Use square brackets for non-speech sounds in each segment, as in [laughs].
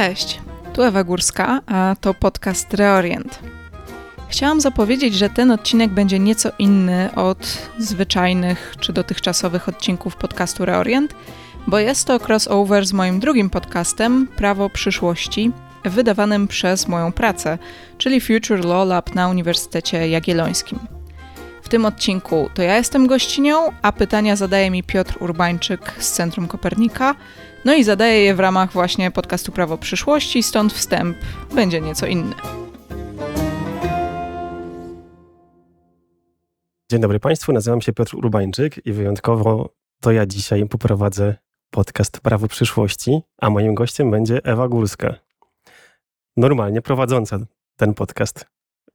Cześć, tu Ewa Górska, a to podcast Reorient. Chciałam zapowiedzieć, że ten odcinek będzie nieco inny od zwyczajnych czy dotychczasowych odcinków podcastu Reorient, bo jest to crossover z moim drugim podcastem Prawo przyszłości, wydawanym przez moją pracę, czyli Future Law Lab na Uniwersytecie Jagiellońskim. Tym odcinku to ja jestem gościnią, a pytania zadaje mi Piotr Urbańczyk z Centrum Kopernika, no i zadaje je w ramach właśnie podcastu Prawo Przyszłości, stąd wstęp będzie nieco inny. Dzień dobry Państwu, nazywam się Piotr Urbańczyk i wyjątkowo to ja dzisiaj poprowadzę podcast Prawo Przyszłości, a moim gościem będzie Ewa Górska. Normalnie prowadząca ten podcast.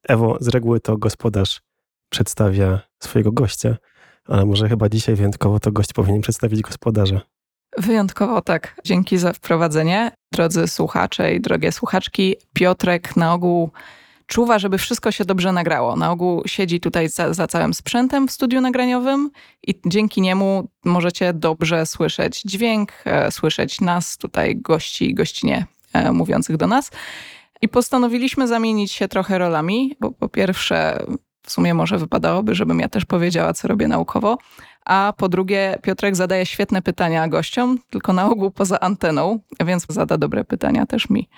Ewo, z reguły to gospodarz przedstawia swojego gościa, ale może chyba dzisiaj wyjątkowo to gość powinien przedstawić gospodarza. Wyjątkowo tak. Dzięki za wprowadzenie. Drodzy słuchacze i drogie słuchaczki, Piotrek na ogół czuwa, żeby wszystko się dobrze nagrało. Na ogół siedzi tutaj za, za, całym sprzętem w studiu nagraniowym i dzięki niemu możecie dobrze słyszeć dźwięk, e, słyszeć nas, tutaj gości i gościnie e, mówiących do nas. I postanowiliśmy zamienić się trochę rolami, bo po pierwsze w sumie może wypadałoby, żebym ja też powiedziała, co robię naukowo, a po drugie Piotrek zadaje świetne pytania gościom, tylko na ogół poza anteną, więc zada dobre pytania też mi.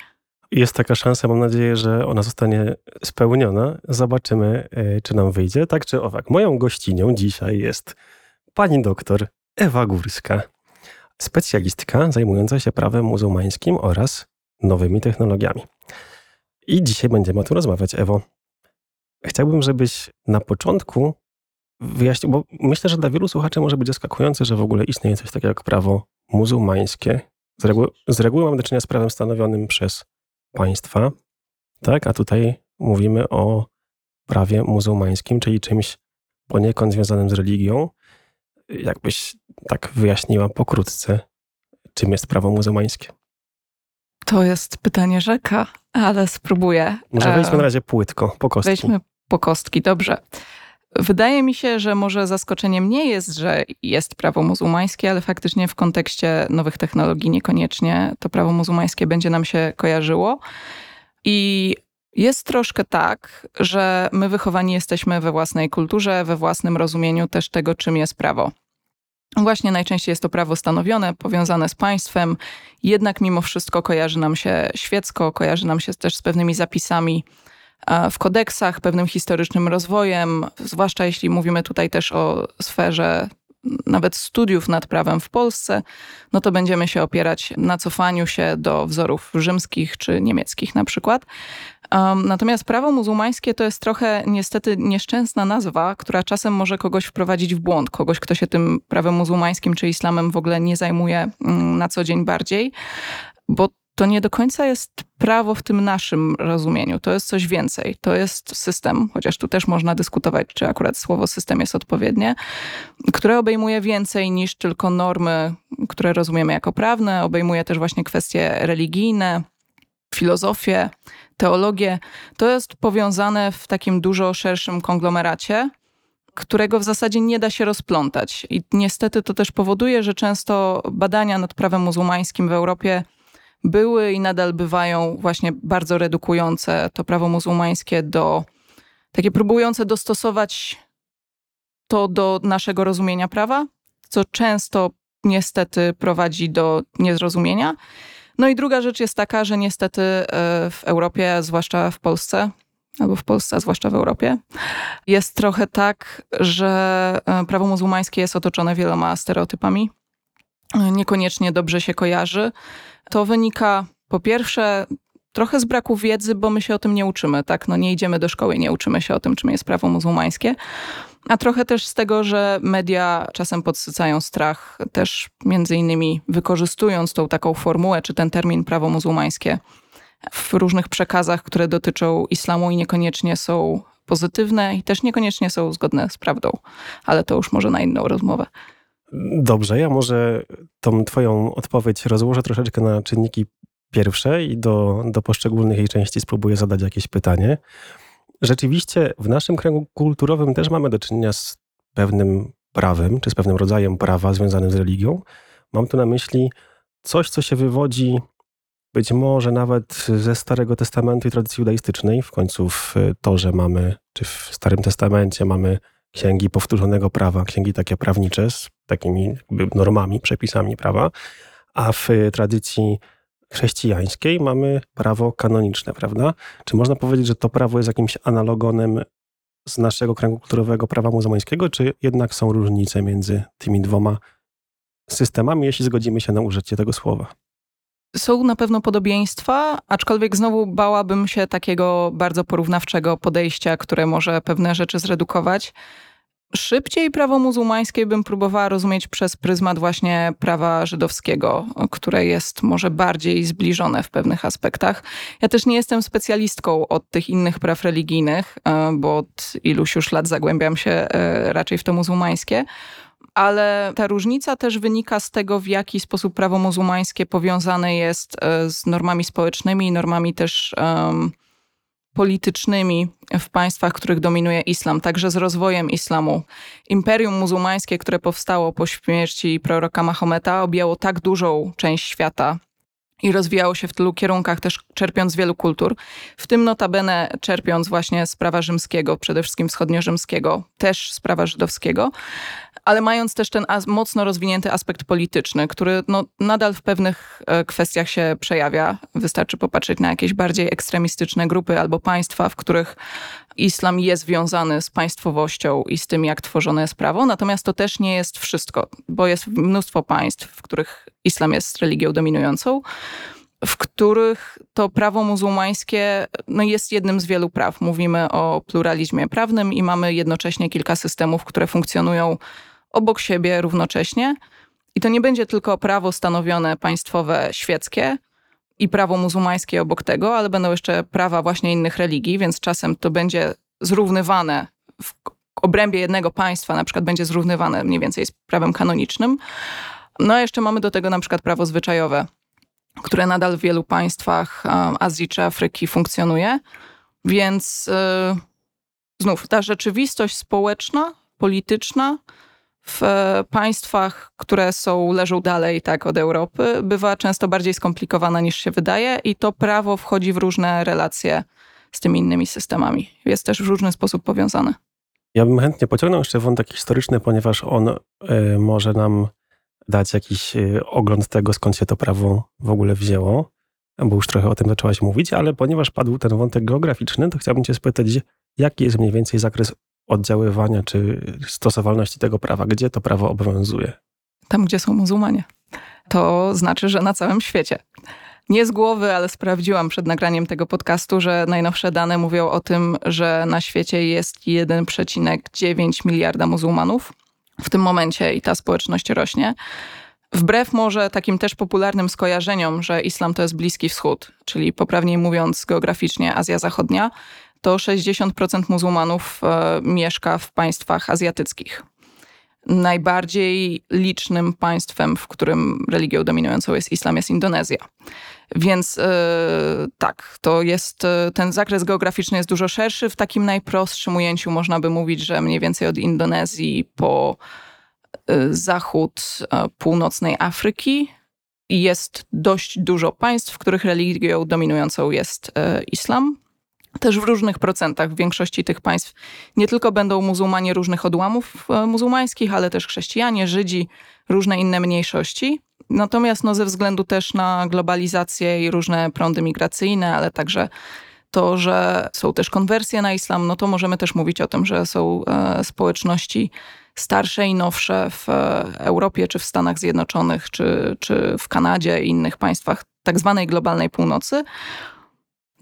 Jest taka szansa, mam nadzieję, że ona zostanie spełniona. Zobaczymy, e, czy nam wyjdzie. Tak czy owak, moją gościnią dzisiaj jest pani doktor Ewa Górska, specjalistka zajmująca się prawem muzułmańskim oraz nowymi technologiami. I dzisiaj będziemy o tym rozmawiać, Ewo. Chciałbym, żebyś na początku wyjaśnił, bo myślę, że dla wielu słuchaczy może być zaskakujące, że w ogóle istnieje coś takiego jak prawo muzułmańskie. Z reguły, z reguły mamy do czynienia z prawem stanowionym przez państwa, tak? A tutaj mówimy o prawie muzułmańskim, czyli czymś poniekąd związanym z religią. Jakbyś tak wyjaśniła pokrótce, czym jest prawo muzułmańskie? To jest pytanie rzeka, ale spróbuję. Może wejdźmy na razie płytko, po kostki. Wejdźmy po kostki, dobrze. Wydaje mi się, że może zaskoczeniem nie jest, że jest prawo muzułmańskie, ale faktycznie w kontekście nowych technologii niekoniecznie to prawo muzułmańskie będzie nam się kojarzyło. I jest troszkę tak, że my wychowani jesteśmy we własnej kulturze, we własnym rozumieniu też tego, czym jest prawo. Właśnie najczęściej jest to prawo stanowione, powiązane z państwem, jednak mimo wszystko kojarzy nam się świecko, kojarzy nam się też z pewnymi zapisami w kodeksach, pewnym historycznym rozwojem, zwłaszcza jeśli mówimy tutaj też o sferze nawet studiów nad prawem w Polsce, no to będziemy się opierać na cofaniu się do wzorów rzymskich czy niemieckich na przykład. Um, natomiast prawo muzułmańskie to jest trochę niestety nieszczęsna nazwa, która czasem może kogoś wprowadzić w błąd, kogoś, kto się tym prawem muzułmańskim czy islamem w ogóle nie zajmuje mm, na co dzień bardziej, bo to nie do końca jest prawo w tym naszym rozumieniu. To jest coś więcej. To jest system, chociaż tu też można dyskutować, czy akurat słowo system jest odpowiednie, które obejmuje więcej niż tylko normy, które rozumiemy jako prawne. Obejmuje też właśnie kwestie religijne, filozofię, teologię. To jest powiązane w takim dużo szerszym konglomeracie, którego w zasadzie nie da się rozplątać. I niestety to też powoduje, że często badania nad prawem muzułmańskim w Europie były i nadal bywają właśnie bardzo redukujące to prawo muzułmańskie do takie próbujące dostosować to do naszego rozumienia prawa, co często niestety prowadzi do niezrozumienia. No i druga rzecz jest taka, że niestety e, w Europie, zwłaszcza w Polsce, albo w Polsce, a zwłaszcza w Europie, jest trochę tak, że e, prawo muzułmańskie jest otoczone wieloma stereotypami. E, niekoniecznie dobrze się kojarzy. To wynika po pierwsze trochę z braku wiedzy, bo my się o tym nie uczymy, tak? No nie idziemy do szkoły, nie uczymy się o tym, czym jest prawo muzułmańskie. A trochę też z tego, że media czasem podsycają strach, też między innymi wykorzystując tą taką formułę, czy ten termin prawo muzułmańskie w różnych przekazach, które dotyczą islamu i niekoniecznie są pozytywne i też niekoniecznie są zgodne z prawdą, ale to już może na inną rozmowę. Dobrze, ja może tą Twoją odpowiedź rozłożę troszeczkę na czynniki pierwsze i do, do poszczególnych jej części spróbuję zadać jakieś pytanie. Rzeczywiście w naszym kręgu kulturowym też mamy do czynienia z pewnym prawem, czy z pewnym rodzajem prawa związanym z religią. Mam tu na myśli coś, co się wywodzi być może nawet ze Starego Testamentu i tradycji judaistycznej. W końcu w Torze mamy, czy w Starym Testamencie mamy księgi powtórzonego prawa, księgi takie prawnicze z takimi normami, przepisami prawa, a w tradycji chrześcijańskiej mamy prawo kanoniczne, prawda? Czy można powiedzieć, że to prawo jest jakimś analogonem z naszego kręgu kulturowego prawa muzułmańskiego, czy jednak są różnice między tymi dwoma systemami, jeśli zgodzimy się na użycie tego słowa? Są na pewno podobieństwa, aczkolwiek znowu bałabym się takiego bardzo porównawczego podejścia, które może pewne rzeczy zredukować. Szybciej prawo muzułmańskie bym próbowała rozumieć przez pryzmat właśnie prawa żydowskiego, które jest może bardziej zbliżone w pewnych aspektach. Ja też nie jestem specjalistką od tych innych praw religijnych, e, bo od iluś już lat zagłębiam się e, raczej w to muzułmańskie ale ta różnica też wynika z tego, w jaki sposób prawo muzułmańskie powiązane jest e, z normami społecznymi i normami też um, politycznymi w państwach, w których dominuje islam, także z rozwojem islamu. Imperium muzułmańskie, które powstało po śmierci proroka Mahometa, objęło tak dużą część świata i rozwijało się w tylu kierunkach, też czerpiąc wielu kultur, w tym notabene czerpiąc właśnie z prawa rzymskiego, przede wszystkim wschodniorzymskiego, też z prawa żydowskiego, ale mając też ten mocno rozwinięty aspekt polityczny, który no, nadal w pewnych e, kwestiach się przejawia. Wystarczy popatrzeć na jakieś bardziej ekstremistyczne grupy albo państwa, w których islam jest związany z państwowością i z tym, jak tworzone jest prawo. Natomiast to też nie jest wszystko, bo jest mnóstwo państw, w których islam jest religią dominującą w których to prawo muzułmańskie no jest jednym z wielu praw. Mówimy o pluralizmie prawnym i mamy jednocześnie kilka systemów, które funkcjonują obok siebie równocześnie. I to nie będzie tylko prawo stanowione państwowe świeckie i prawo muzułmańskie obok tego, ale będą jeszcze prawa właśnie innych religii, więc czasem to będzie zrównywane w obrębie jednego państwa, na przykład będzie zrównywane mniej więcej z prawem kanonicznym. No a jeszcze mamy do tego na przykład prawo zwyczajowe, które nadal w wielu państwach Azji czy Afryki funkcjonuje. Więc yy, znów ta rzeczywistość społeczna, polityczna w e, państwach, które są, leżą dalej tak od Europy, bywa często bardziej skomplikowana niż się wydaje i to prawo wchodzi w różne relacje z tymi innymi systemami. Jest też w różny sposób powiązane. Ja bym chętnie pociągnął jeszcze wątek historyczny, ponieważ on y, może nam dać jakiś y, ogląd tego, skąd się to prawo w ogóle wzięło, bo już trochę o tym zaczęłaś mówić, ale ponieważ padł ten wątek geograficzny, to chciałbym cię spytać, jaki jest mniej więcej zakres oddziaływania czy stosowalności tego prawa? Gdzie to prawo obowiązuje? Tam, gdzie są muzułmanie. To znaczy, że na całym świecie. Nie z głowy, ale sprawdziłam przed nagraniem tego podcastu, że najnowsze dane mówią o tym, że na świecie jest 1,9 miliarda muzułmanów w tym momencie i ta społeczność rośnie. Wbrew może takim też popularnym skojarzeniom, że islam to jest Bliski Wschód, czyli poprawniej mówiąc geograficznie Azja Zachodnia, to 60% muzułmanów e, mieszka w państwach azjatyckich. Najbardziej licznym państwem, w którym religią dominującą jest islam, jest Indonezja. Więc e, tak, to jest e, ten zakres geograficzny jest dużo szerszy. W takim najprostszym ujęciu można by mówić, że mniej więcej od Indonezji po zachód północnej Afryki jest dość dużo państw, w których religią dominującą jest islam też w różnych procentach. W większości tych państw nie tylko będą muzułmanie różnych odłamów e, muzułmańskich, ale też chrześcijanie, Żydzi, różne inne mniejszości. Natomiast no, ze względu też na globalizację i różne prądy migracyjne, ale także to, że są też konwersje na islam, no to możemy też mówić o tym, że są e, społeczności starsze i nowsze w e, Europie, czy w Stanach Zjednoczonych, czy, czy w Kanadzie i innych państwach tak zwanej globalnej północy.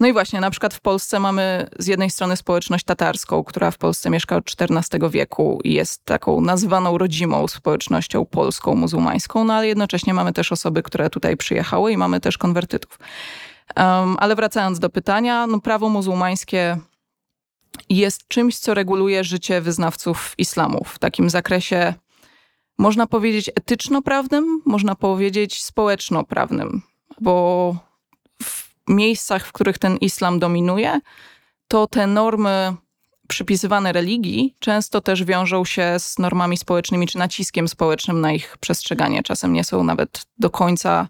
No i właśnie, na przykład w Polsce mamy z jednej strony społeczność tatarską, która w Polsce mieszka od XIV wieku i jest taką nazywaną rodzimą społecznością polską, muzułmańską, no ale jednocześnie mamy też osoby, które tutaj przyjechały i mamy też konwertytów. Um, ale wracając do pytania, no prawo muzułmańskie jest czymś, co reguluje życie wyznawców islamu w takim zakresie, można powiedzieć etyczno-prawnym, można powiedzieć społeczno-prawnym, bo miejscach, w których ten islam dominuje, to te normy przypisywane religii często też wiążą się z normami społecznymi czy naciskiem społecznym na ich przestrzeganie. Czasem nie są nawet do końca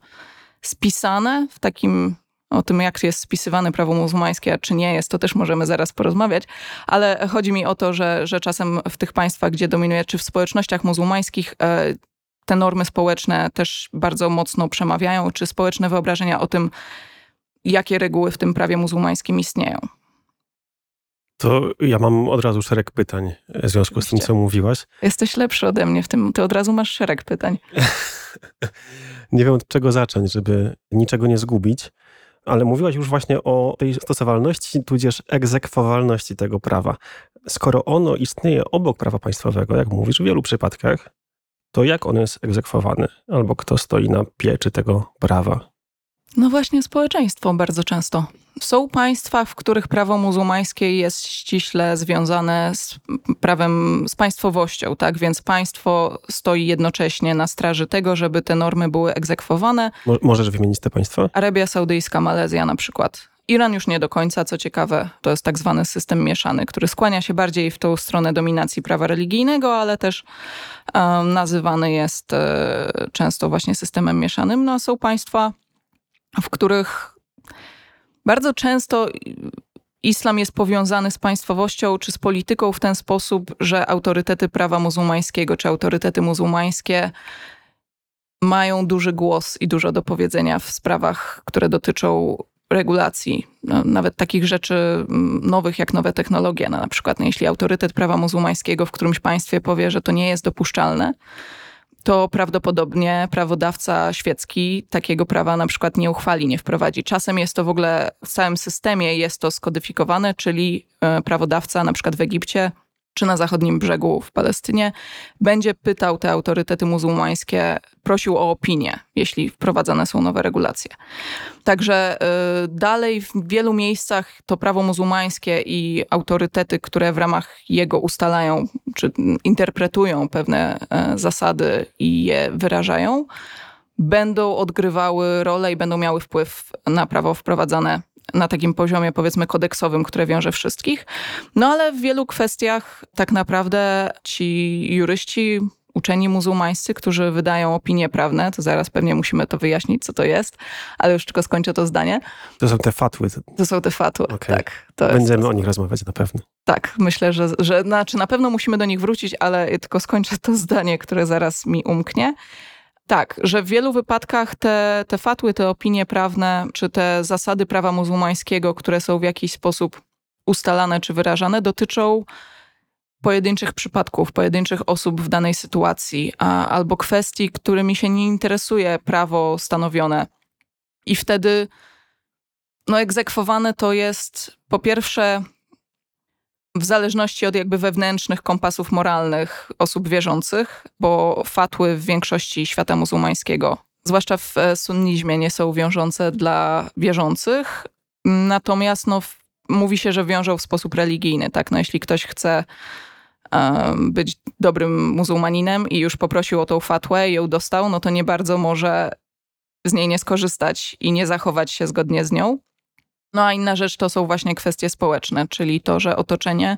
spisane w takim o tym, jak jest spisywane prawo muzułmańskie, a czy nie jest, to też możemy zaraz porozmawiać, ale chodzi mi o to, że, że czasem w tych państwach, gdzie dominuje, czy w społecznościach muzułmańskich, e, te normy społeczne też bardzo mocno przemawiają, czy społeczne wyobrażenia o tym, jakie reguły w tym prawie muzułmańskim istnieją. To ja mam od razu szereg pytań w związku z tym, co mówiłaś. Jesteś lepszy ode mnie w tym, ty od razu masz szereg pytań. [laughs] nie wiem od czego zacząć, żeby niczego nie zgubić, ale mówiłaś już właśnie o tej stosowalności, tudzież egzekwowalności tego prawa. Skoro ono istnieje obok prawa państwowego, jak mówisz, w wielu przypadkach, to jak ono jest egzekwowane? Albo kto stoi na pieczy tego prawa? No właśnie społeczeństwo bardzo często. Są państwa, w których prawo muzułmańskie jest ściśle związane z prawem, z państwowością, tak? Więc państwo stoi jednocześnie na straży tego, żeby te normy były egzekwowane. Mo możesz wymienić te państwa? Arabia Saudyjska, Malezja na przykład. Iran już nie do końca, co ciekawe, to jest tak zwany system mieszany, który skłania się bardziej w tą stronę dominacji prawa religijnego, ale też um, nazywany jest e, często właśnie systemem mieszanym. No a są państwa, w których bardzo często islam jest powiązany z państwowością czy z polityką w ten sposób, że autorytety prawa muzułmańskiego czy autorytety muzułmańskie mają duży głos i dużo do powiedzenia w sprawach, które dotyczą regulacji, no, nawet takich rzeczy mm, nowych jak nowe technologie. No, na przykład, no, jeśli autorytet prawa muzułmańskiego w którymś państwie powie, że to nie jest dopuszczalne, to prawdopodobnie prawodawca świecki takiego prawa na przykład nie uchwali, nie wprowadzi. Czasem jest to w ogóle w całym systemie jest to skodyfikowane, czyli e, prawodawca na przykład w Egipcie czy na zachodnim brzegu w Palestynie, będzie pytał te autorytety muzułmańskie, prosił o opinię, jeśli wprowadzane są nowe regulacje. Także y, dalej w wielu miejscach to prawo muzułmańskie i autorytety, które w ramach jego ustalają czy interpretują pewne y, zasady i je wyrażają, będą odgrywały rolę i będą miały wpływ na prawo wprowadzane na takim poziomie powiedzmy kodeksowym, które wiąże wszystkich. No ale w wielu kwestiach tak naprawdę ci juryści uczeni muzułmańscy, którzy wydają opinie prawne, to zaraz pewnie musimy to wyjaśnić, co to jest, ale już tylko skończę to zdanie. To są te fatły. To są te fatły, okay. tak. Będziemy jest... o nich rozmawiać na pewno. Tak, myślę, że, że znaczy na pewno musimy do nich wrócić, ale tylko skończę to zdanie, które zaraz mi umknie. Tak, że w wielu wypadkach te, te fatły, te opinie prawne, czy te zasady prawa muzułmańskiego, które są w jakiś sposób ustalane czy wyrażane, dotyczą pojedynczych przypadków, pojedynczych osób w danej sytuacji, a, albo kwestii, którymi się nie interesuje prawo stanowione. I wtedy no, egzekwowane to jest po pierwsze w zależności od jakby wewnętrznych kompasów moralnych osób wierzących, bo fatły w większości świata muzułmańskiego, zwłaszcza w e, sunnizmie, nie są wiążące dla wierzących. Natomiast no, mówi się, że wiążą w sposób religijny. Tak? No, jeśli ktoś chce być dobrym muzułmaninem i już poprosił o tą fatłę i ją dostał, no to nie bardzo może z niej nie skorzystać i nie zachować się zgodnie z nią. No a inna rzecz to są właśnie kwestie społeczne, czyli to, że otoczenie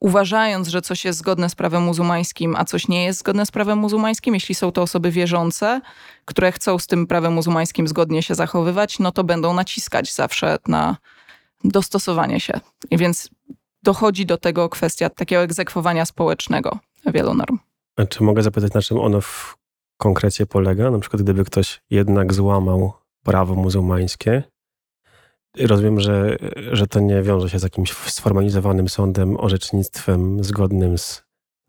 uważając, że coś jest zgodne z prawem muzułmańskim, a coś nie jest zgodne z prawem muzułmańskim, jeśli są to osoby wierzące, które chcą z tym prawem muzułmańskim zgodnie się zachowywać, no to będą naciskać zawsze na dostosowanie się. I więc dochodzi do tego kwestia takiego egzekwowania społecznego wielu norm. A czy mogę zapytać, na czym ono w konkrecie polega? Na przykład, gdyby ktoś jednak złamał prawo muzułmańskie, Rozumiem, że, że to nie wiąże się z jakimś sformalizowanym sądem, orzecznictwem zgodnym z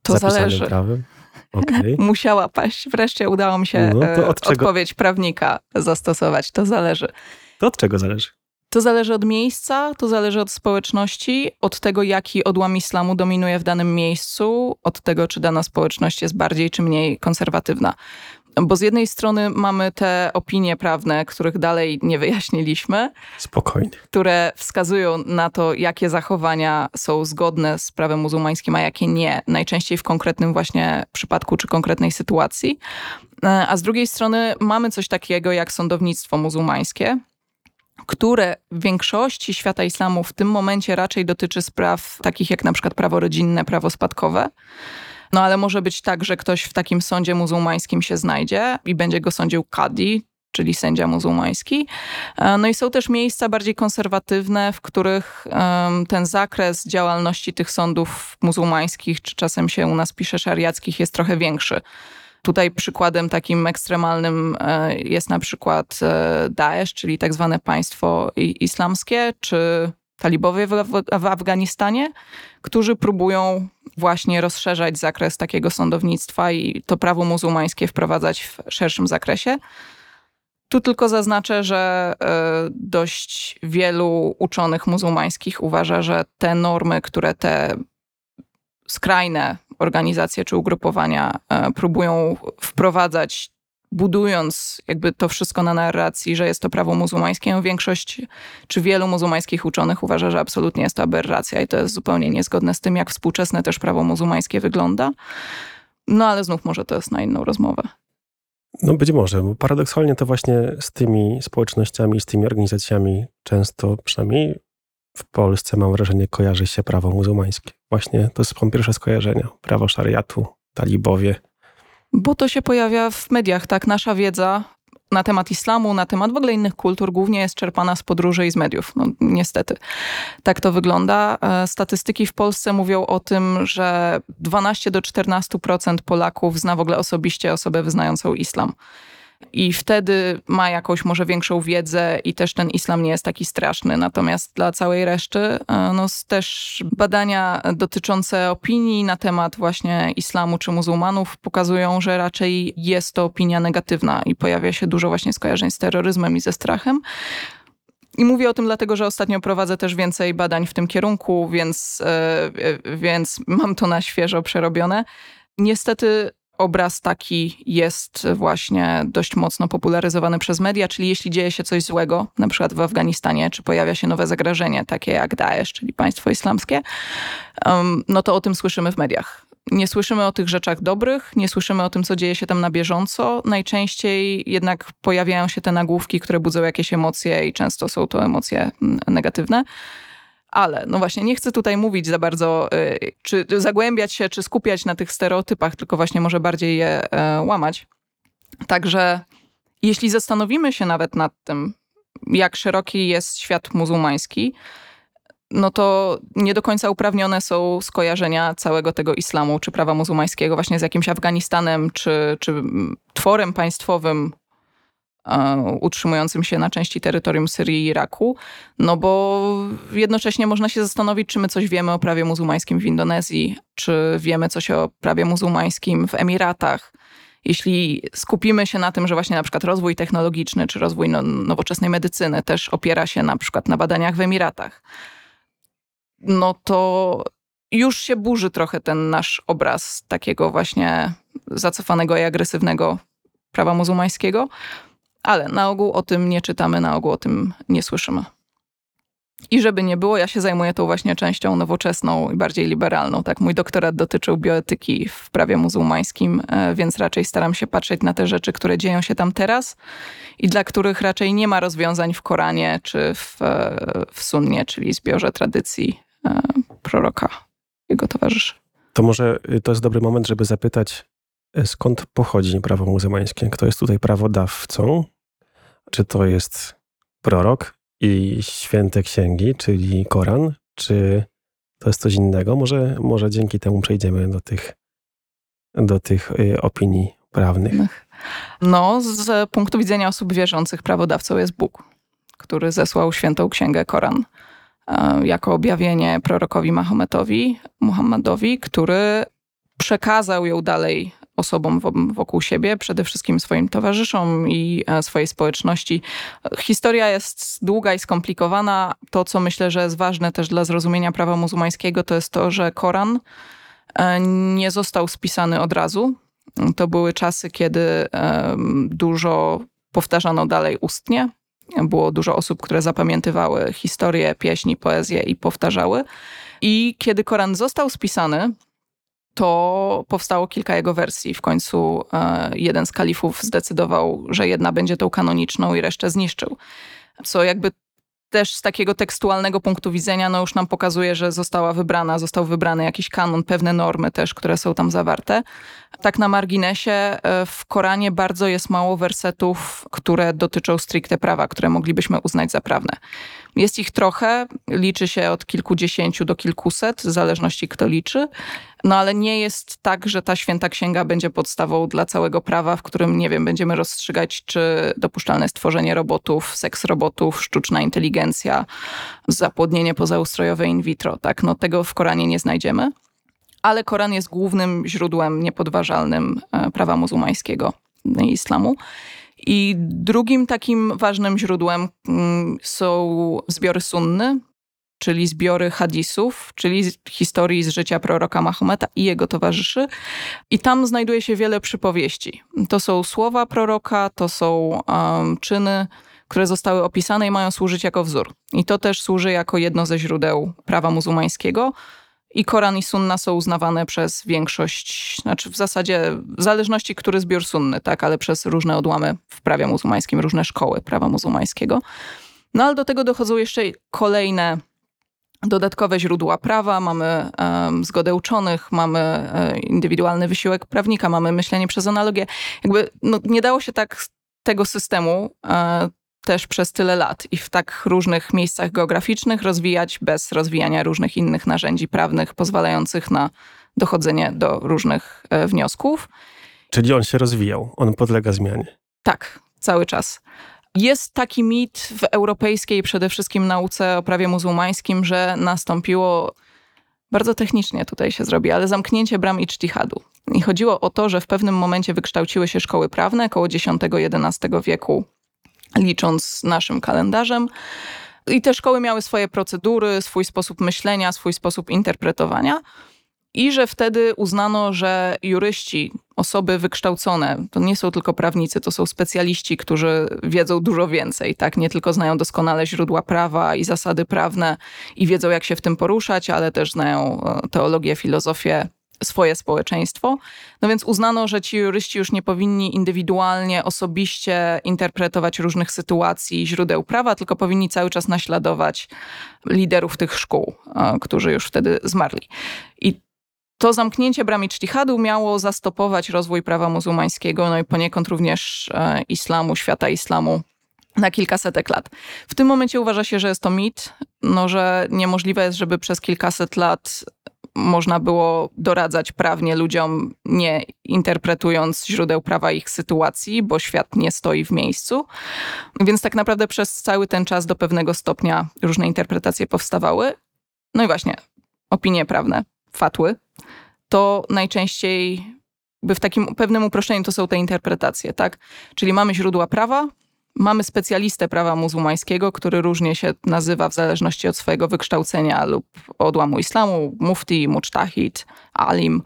to zapisanym zależy. prawem? Okay. [laughs] Musiała paść. Wreszcie udało mi się no, e, od odpowiedź prawnika zastosować. To zależy. To od czego zależy? To zależy od miejsca, to zależy od społeczności, od tego, jaki odłam islamu dominuje w danym miejscu, od tego, czy dana społeczność jest bardziej czy mniej konserwatywna. Bo z jednej strony mamy te opinie prawne, których dalej nie wyjaśniliśmy. Spokojnie. Które wskazują na to, jakie zachowania są zgodne z prawem muzułmańskim, a jakie nie. Najczęściej w konkretnym właśnie przypadku czy konkretnej sytuacji. E, a z drugiej strony mamy coś takiego jak sądownictwo muzułmańskie, które w większości świata islamu w tym momencie raczej dotyczy spraw takich jak na przykład prawo rodzinne, prawo spadkowe. No ale może być tak, że ktoś w takim sądzie muzułmańskim się znajdzie i będzie go sądził kadi, czyli sędzia muzułmański. E, no i są też miejsca bardziej konserwatywne, w których ten zakres działalności tych sądów muzułmańskich, czy czasem się u nas pisze szariackich, jest trochę większy. Tutaj przykładem takim ekstremalnym e, jest na przykład e, Daesh, czyli tak zwane państwo islamskie, czy talibowie w, Afganistanie, którzy próbują właśnie rozszerzać zakres takiego sądownictwa i to prawo muzułmańskie wprowadzać w szerszym zakresie. Tu tylko zaznaczę, że e, dość wielu uczonych muzułmańskich uważa, że te normy, które te skrajne organizacje czy ugrupowania e, próbują wprowadzać, budując jakby to wszystko na narracji, że jest to prawo muzułmańskie, większość czy wielu muzułmańskich uczonych uważa, że absolutnie jest to aberracja i to jest zupełnie niezgodne z tym, jak współczesne też prawo muzułmańskie wygląda. No ale znów może to jest na inną rozmowę. No być może, bo paradoksalnie to właśnie z tymi społecznościami, z tymi organizacjami często, przynajmniej w Polsce mam wrażenie, kojarzy się prawo muzułmańskie. Właśnie to są pierwsze skojarzenia. Prawo szariatu, talibowie. Bo to się pojawia w mediach, tak? Nasza wiedza na temat islamu, na temat w ogóle innych kultur głównie jest czerpana z podróży i z mediów. No, niestety. Tak to wygląda. E, statystyki w Polsce mówią o tym, że 12 do 14% Polaków zna w ogóle osobiście osobę wyznającą islam i wtedy ma jakąś może większą wiedzę i też ten islam nie jest taki straszny. Natomiast dla całej reszty e, no, też badania dotyczące opinii na temat właśnie islamu czy muzułmanów pokazują, że raczej jest to opinia negatywna i pojawia się dużo właśnie skojarzeń z terroryzmem i ze strachem. I mówię o tym dlatego, że ostatnio prowadzę też więcej badań w tym kierunku, więc, e, więc mam to na świeżo przerobione. Niestety obraz taki jest właśnie dość mocno popularyzowany przez media, czyli jeśli dzieje się coś złego, na przykład w Afganistanie, czy pojawia się nowe zagrożenie, takie jak Daesh, czyli państwo islamskie, no to o tym słyszymy w mediach. Nie słyszymy o tych rzeczach dobrych, nie słyszymy o tym, co dzieje się tam na bieżąco. Najczęściej jednak pojawiają się te nagłówki, które budzą jakieś emocje i często są to emocje mm, negatywne. Ale no właśnie, nie chcę tutaj mówić za bardzo, y, czy zagłębiać się, czy skupiać na tych stereotypach, tylko właśnie może bardziej je e, łamać. Także jeśli zastanowimy się nawet nad tym, jak szeroki jest świat muzułmański, no to nie do końca uprawnione są skojarzenia całego tego islamu czy prawa muzułmańskiego właśnie z jakimś Afganistanem czy, czy tworem państwowym utrzymującym się na części terytorium Syrii i Iraku, no bo jednocześnie można się zastanowić, czy my coś wiemy o prawie muzułmańskim w Indonezji, czy wiemy coś o prawie muzułmańskim w Emiratach. Jeśli skupimy się na tym, że właśnie na przykład rozwój technologiczny czy rozwój no, nowoczesnej medycyny też opiera się na przykład na badaniach w Emiratach, no to już się burzy trochę ten nasz obraz takiego właśnie zacofanego i agresywnego prawa muzułmańskiego. Ale na ogół o tym nie czytamy, na ogół o tym nie słyszymy. I żeby nie było, ja się zajmuję tą właśnie częścią nowoczesną i bardziej liberalną. Tak, mój doktorat dotyczył bioetyki w prawie muzułmańskim, e, więc raczej staram się patrzeć na te rzeczy, które dzieją się tam teraz i dla których raczej nie ma rozwiązań w Koranie czy w, e, w Sunnie, czyli zbiorze tradycji e, proroka, jego towarzyszy. To może y, to jest dobry moment, żeby zapytać, skąd pochodzi prawo muzułmańskie? Kto jest tutaj prawodawcą? Czy to jest prorok i święte księgi, czyli Koran, czy to jest coś innego? Może, może dzięki temu przejdziemy do tych, do tych y, opinii prawnych. No, z punktu widzenia osób wierzących, prawodawcą jest Bóg, który zesłał świętą księgę Koran e, jako objawienie prorokowi Mahometowi, Muhammadowi, który przekazał ją dalej osobom wokół siebie, przede wszystkim swoim towarzyszom i e, swojej społeczności. Historia jest długa i skomplikowana. To, co myślę, że jest ważne też dla zrozumienia prawa muzułmańskiego, to jest to, że Koran e, nie został spisany od razu. To były czasy, kiedy dużo powtarzano dalej ustnie. Było dużo osób, które zapamiętywały historię, pieśni, poezję i powtarzały. I kiedy Koran został spisany, to powstało kilka jego wersji. W końcu e, jeden z kalifów zdecydował, że jedna będzie tą kanoniczną i resztę zniszczył. Co jakby też z takiego tekstualnego punktu widzenia, no już nam pokazuje, że została wybrana, został wybrany jakiś kanon, pewne normy też, które są tam zawarte. Tak na marginesie, e, w Koranie bardzo jest mało wersetów, które dotyczą stricte prawa, które moglibyśmy uznać za prawne. Jest ich trochę, liczy się od kilkudziesięciu do kilkuset, w zależności kto liczy. No ale nie jest tak, że ta święta księga będzie podstawą dla całego prawa, w którym, nie wiem, będziemy rozstrzygać, czy dopuszczalne jest tworzenie robotów, seks robotów, sztuczna inteligencja, zapłodnienie pozaustrojowe in vitro. Tak? No tego w Koranie nie znajdziemy. Ale Koran jest głównym źródłem niepodważalnym e, prawa muzułmańskiego i islamu. I drugim takim ważnym źródłem mm, są zbiory sunny, czyli zbiory hadisów, czyli historii z życia proroka Mahometa i jego towarzyszy. I tam znajduje się wiele przypowieści. To są słowa proroka, to są um, czyny, które zostały opisane i mają służyć jako wzór. I to też służy jako jedno ze źródeł prawa muzułmańskiego. I Koran i Sunna są uznawane przez większość, znaczy w zasadzie w zależności, który zbiór sunny, tak, ale przez różne odłamy w prawie muzułmańskim, różne szkoły prawa muzułmańskiego. No ale do tego dochodzą jeszcze kolejne dodatkowe źródła prawa, mamy um, zgodę uczonych, mamy um, indywidualny wysiłek prawnika, mamy myślenie przez analogię. Jakby no, nie dało się tak tego systemu um, też przez tyle lat i w tak różnych miejscach geograficznych rozwijać bez rozwijania różnych innych narzędzi prawnych pozwalających na dochodzenie do różnych e, wniosków. Czyli on się rozwijał, on podlega zmianie. Tak, cały czas. Jest taki mit w europejskiej przede wszystkim nauce o prawie muzułmańskim, że nastąpiło, bardzo technicznie tutaj się zrobi, ale zamknięcie bram i cztihadu. I chodziło o to, że w pewnym momencie wykształciły się szkoły prawne około X-XI wieku, licząc naszym kalendarzem. I te szkoły miały swoje procedury, swój sposób myślenia, swój sposób interpretowania. I że wtedy uznano, że juryści, osoby wykształcone, to nie są tylko prawnicy, to są specjaliści, którzy wiedzą dużo więcej, tak? Nie tylko znają doskonale źródła prawa i zasady prawne i wiedzą, jak się w tym poruszać, ale też znają e, teologię, filozofię, swoje społeczeństwo. No więc uznano, że ci juryści już nie powinni indywidualnie, osobiście interpretować różnych sytuacji i źródeł prawa, tylko powinni cały czas naśladować liderów tych szkół, e, którzy już wtedy zmarli. I to zamknięcie bramy cztihadu miało zastopować rozwój prawa muzułmańskiego, no i poniekąd również e, islamu, świata islamu na kilkasetek lat. W tym momencie uważa się, że jest to mit, no, że niemożliwe jest, żeby przez kilkaset lat można było doradzać prawnie ludziom, nie interpretując źródeł prawa ich sytuacji, bo świat nie stoi w miejscu. Więc tak naprawdę przez cały ten czas do pewnego stopnia różne interpretacje powstawały. No i właśnie, opinie prawne, fatły, to najczęściej by w takim pewnym uproszczeniu to są te interpretacje, tak? Czyli mamy źródła prawa, mamy specjalistę prawa muzułmańskiego, który różnie się nazywa w zależności od swojego wykształcenia lub odłamu islamu, mufti, mucztahid, alim.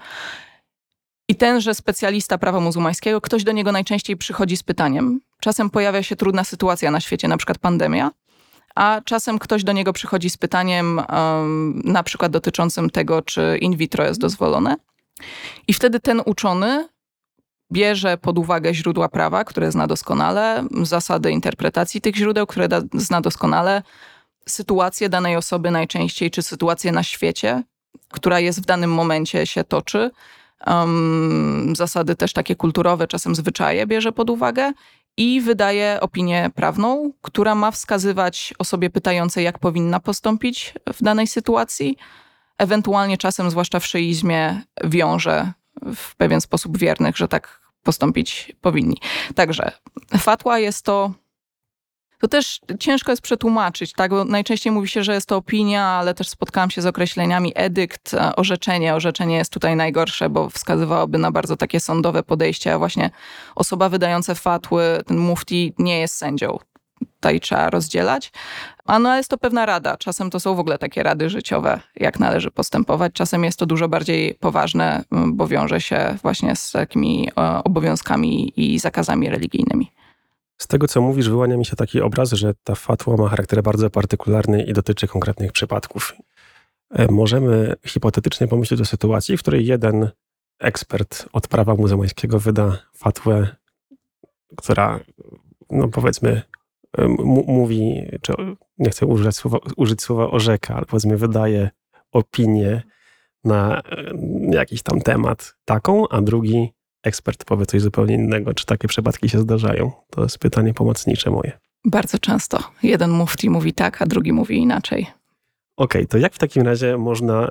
I tenże specjalista prawa muzułmańskiego, ktoś do niego najczęściej przychodzi z pytaniem. Czasem pojawia się trudna sytuacja na świecie, na przykład pandemia, a czasem ktoś do niego przychodzi z pytaniem, um, na przykład dotyczącym tego, czy in vitro jest dozwolone. I wtedy ten uczony bierze pod uwagę źródła prawa, które zna doskonale, zasady interpretacji tych źródeł, które da, zna doskonale, sytuację danej osoby najczęściej, czy sytuację na świecie, która jest w danym momencie się toczy. Um, zasady też takie kulturowe, czasem zwyczaje bierze pod uwagę i wydaje opinię prawną, która ma wskazywać osobie pytającej, jak powinna postąpić w danej sytuacji. Ewentualnie czasem, zwłaszcza w szyizmie, wiąże w pewien sposób wiernych, że tak postąpić powinni. Także fatwa jest to. To też ciężko jest przetłumaczyć, tak? Bo najczęściej mówi się, że jest to opinia, ale też spotkałam się z określeniami edykt, e, orzeczenie. Orzeczenie jest tutaj najgorsze, bo wskazywałoby na bardzo takie sądowe podejście, a właśnie osoba wydająca fatły, ten mufti, nie jest sędzią tutaj trzeba rozdzielać. A no jest to pewna rada. Czasem to są w ogóle takie rady życiowe, jak należy postępować. Czasem jest to dużo bardziej poważne, bo wiąże się właśnie z takimi e, obowiązkami i zakazami religijnymi. Z tego, co mówisz, wyłania mi się taki obraz, że ta fatwa ma charakter bardzo partykularny i dotyczy konkretnych przypadków. E, możemy hipotetycznie pomyśleć o sytuacji, w której jeden ekspert od prawa muzułmańskiego wyda fatwę, która, no powiedzmy, mówi, czy nie chcę użyć słowa, użyć słowa orzeka, ale powiedzmy wydaje opinię na jakiś tam temat taką, a drugi ekspert powie coś zupełnie innego. Czy takie przypadki się zdarzają? To jest pytanie pomocnicze moje. Bardzo często. Jeden mufti mówi tak, a drugi mówi inaczej. Okej, okay, to jak w takim razie można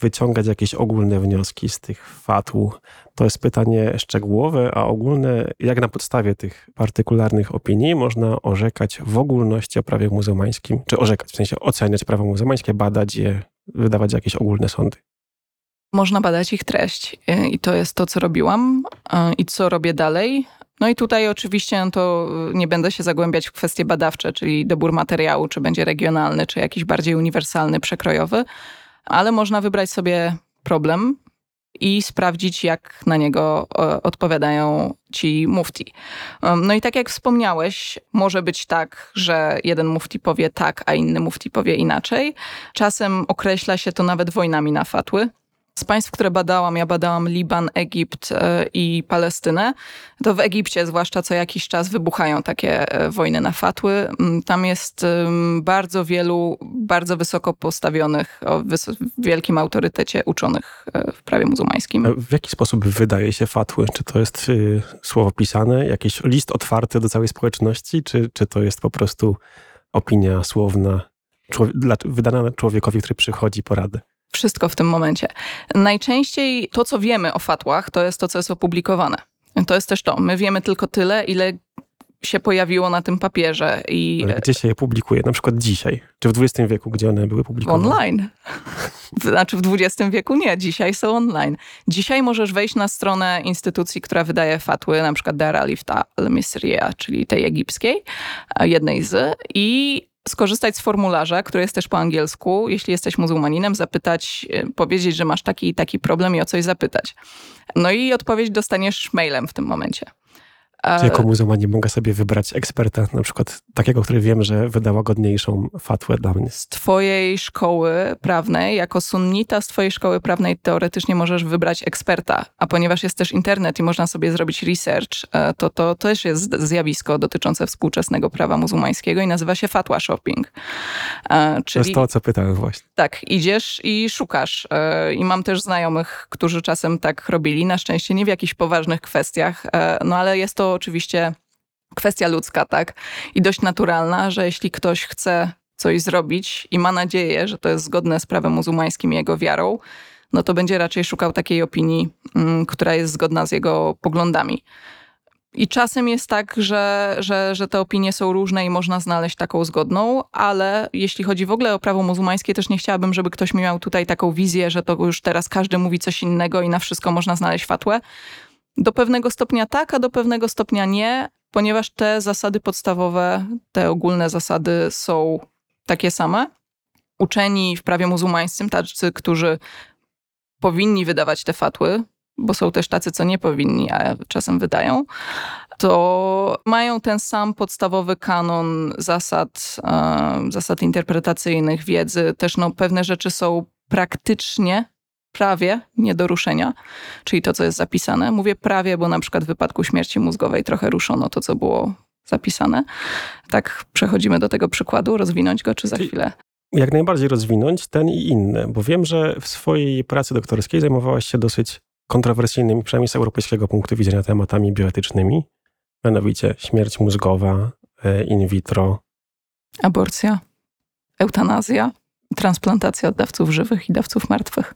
wyciągać jakieś ogólne wnioski z tych fatł? To jest pytanie szczegółowe, a ogólne, jak na podstawie tych partykularnych opinii można orzekać w ogólności o prawie muzułmańskim, czy orzekać, w sensie oceniać prawo muzułmańskie, badać je, wydawać jakieś ogólne sądy? Można badać ich treść y, i to jest to, co robiłam y, i co robię dalej. No i tutaj oczywiście no to nie będę się zagłębiać w kwestie badawcze, czyli dobór materiału, czy będzie regionalny, czy jakiś bardziej uniwersalny, przekrojowy, ale można wybrać sobie problem i sprawdzić, jak na niego odpowiadają ci mufti. No i tak jak wspomniałeś, może być tak, że jeden mufti powie tak, a inny mufti powie inaczej. Czasem określa się to nawet wojnami na fatły. Z państw, które badałam, ja badałam Liban, Egipt e, i Palestynę, to w Egipcie zwłaszcza co jakiś czas wybuchają takie e, wojny na fatły. Mm, tam jest bardzo wielu, bardzo wysoko postawionych, o wielkim autorytecie uczonych e, w prawie muzułmańskim. W jaki sposób wydaje się fatły? Czy to jest y, słowo pisane, jakiś list otwarty do całej społeczności, czy, czy to jest po prostu opinia słowna wydana człowiekowi, który przychodzi porady? Wszystko w tym momencie. Najczęściej to, co wiemy o fatłach, to jest to, co jest opublikowane. To jest też to. My wiemy tylko tyle, ile się pojawiło na tym papierze. I... Ale gdzie się je publikuje? Na przykład dzisiaj? Czy w XX wieku, gdzie one były publikowane? Online. Znaczy w XX wieku nie, dzisiaj są online. Dzisiaj możesz wejść na stronę instytucji, która wydaje fatły, na przykład Dar Alifta al-Misriya, czyli tej egipskiej, jednej z, i skorzystać z formularza, który jest też po angielsku, jeśli jesteś muzułmaninem, zapytać, e, powiedzieć, że masz taki i taki problem i o coś zapytać. No i odpowiedź dostaniesz mailem w tym momencie. Czy jako muzułmanin mogę sobie wybrać eksperta, na przykład takiego, który wiem, że wyda łagodniejszą fatwę dla mnie? Z twojej szkoły prawnej, jako sunnita z twojej szkoły prawnej teoretycznie możesz wybrać eksperta, a ponieważ jest też internet i można sobie zrobić research, e, to to też jest zjawisko dotyczące współczesnego prawa muzułmańskiego i nazywa się fatwa shopping. E, czyli, to jest to, co pytałem właśnie. Tak, idziesz i szukasz. E, I mam też znajomych, którzy czasem tak robili, na szczęście nie w jakichś poważnych kwestiach, no ale jest to oczywiście kwestia ludzka, tak? I dość naturalna, że jeśli ktoś chce coś zrobić i ma nadzieję, że to jest zgodne z prawem muzułmańskim i jego wiarą, no to będzie raczej szukał takiej opinii, mm, która jest zgodna z jego poglądami. I czasem jest tak, że, że, że te opinie są różne i można znaleźć taką zgodną, ale jeśli chodzi w ogóle o prawo muzułmańskie, też nie chciałabym, żeby ktoś miał tutaj taką wizję, że to już teraz każdy mówi coś innego i na wszystko można znaleźć fatłę. Do pewnego stopnia tak, a do pewnego stopnia nie, ponieważ te zasady podstawowe, te ogólne zasady są takie same. Uczeni w prawie muzułmańskim, tacy, którzy powinni wydawać te fatły, bo są też tacy, co nie powinni, a czasem wydają, to mają ten sam podstawowy kanon zasad, e, zasad interpretacyjnych, wiedzy. Też no, pewne rzeczy są praktycznie prawie nie do ruszenia, czyli to, co jest zapisane. Mówię prawie, bo na przykład w wypadku śmierci mózgowej trochę ruszono to, co było zapisane. Tak przechodzimy do tego przykładu, rozwinąć go, czy za chwilę? Jak najbardziej rozwinąć ten i inny, bo wiem, że w swojej pracy doktorskiej zajmowałaś się dosyć kontrowersyjnymi, przynajmniej z europejskiego punktu widzenia, tematami bioetycznymi, mianowicie śmierć mózgowa, e, in vitro. Aborcja, eutanazja, transplantacja dawców żywych i dawców martwych.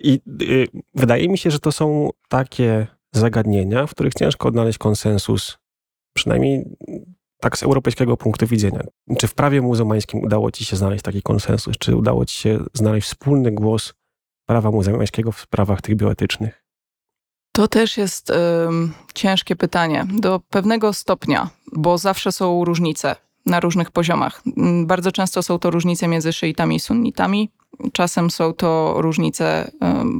I y, wydaje mi się, że to są takie zagadnienia, w których ciężko odnaleźć konsensus, przynajmniej tak z europejskiego punktu widzenia. Czy w prawie muzułmańskim udało ci się znaleźć taki konsensus? Czy udało ci się znaleźć wspólny głos prawa muzułmańskiego w sprawach tych bioetycznych? To też jest y, ciężkie pytanie. Do pewnego stopnia, bo zawsze są różnice na różnych poziomach. Bardzo często są to różnice między szyitami i sunnitami, czasem są to różnice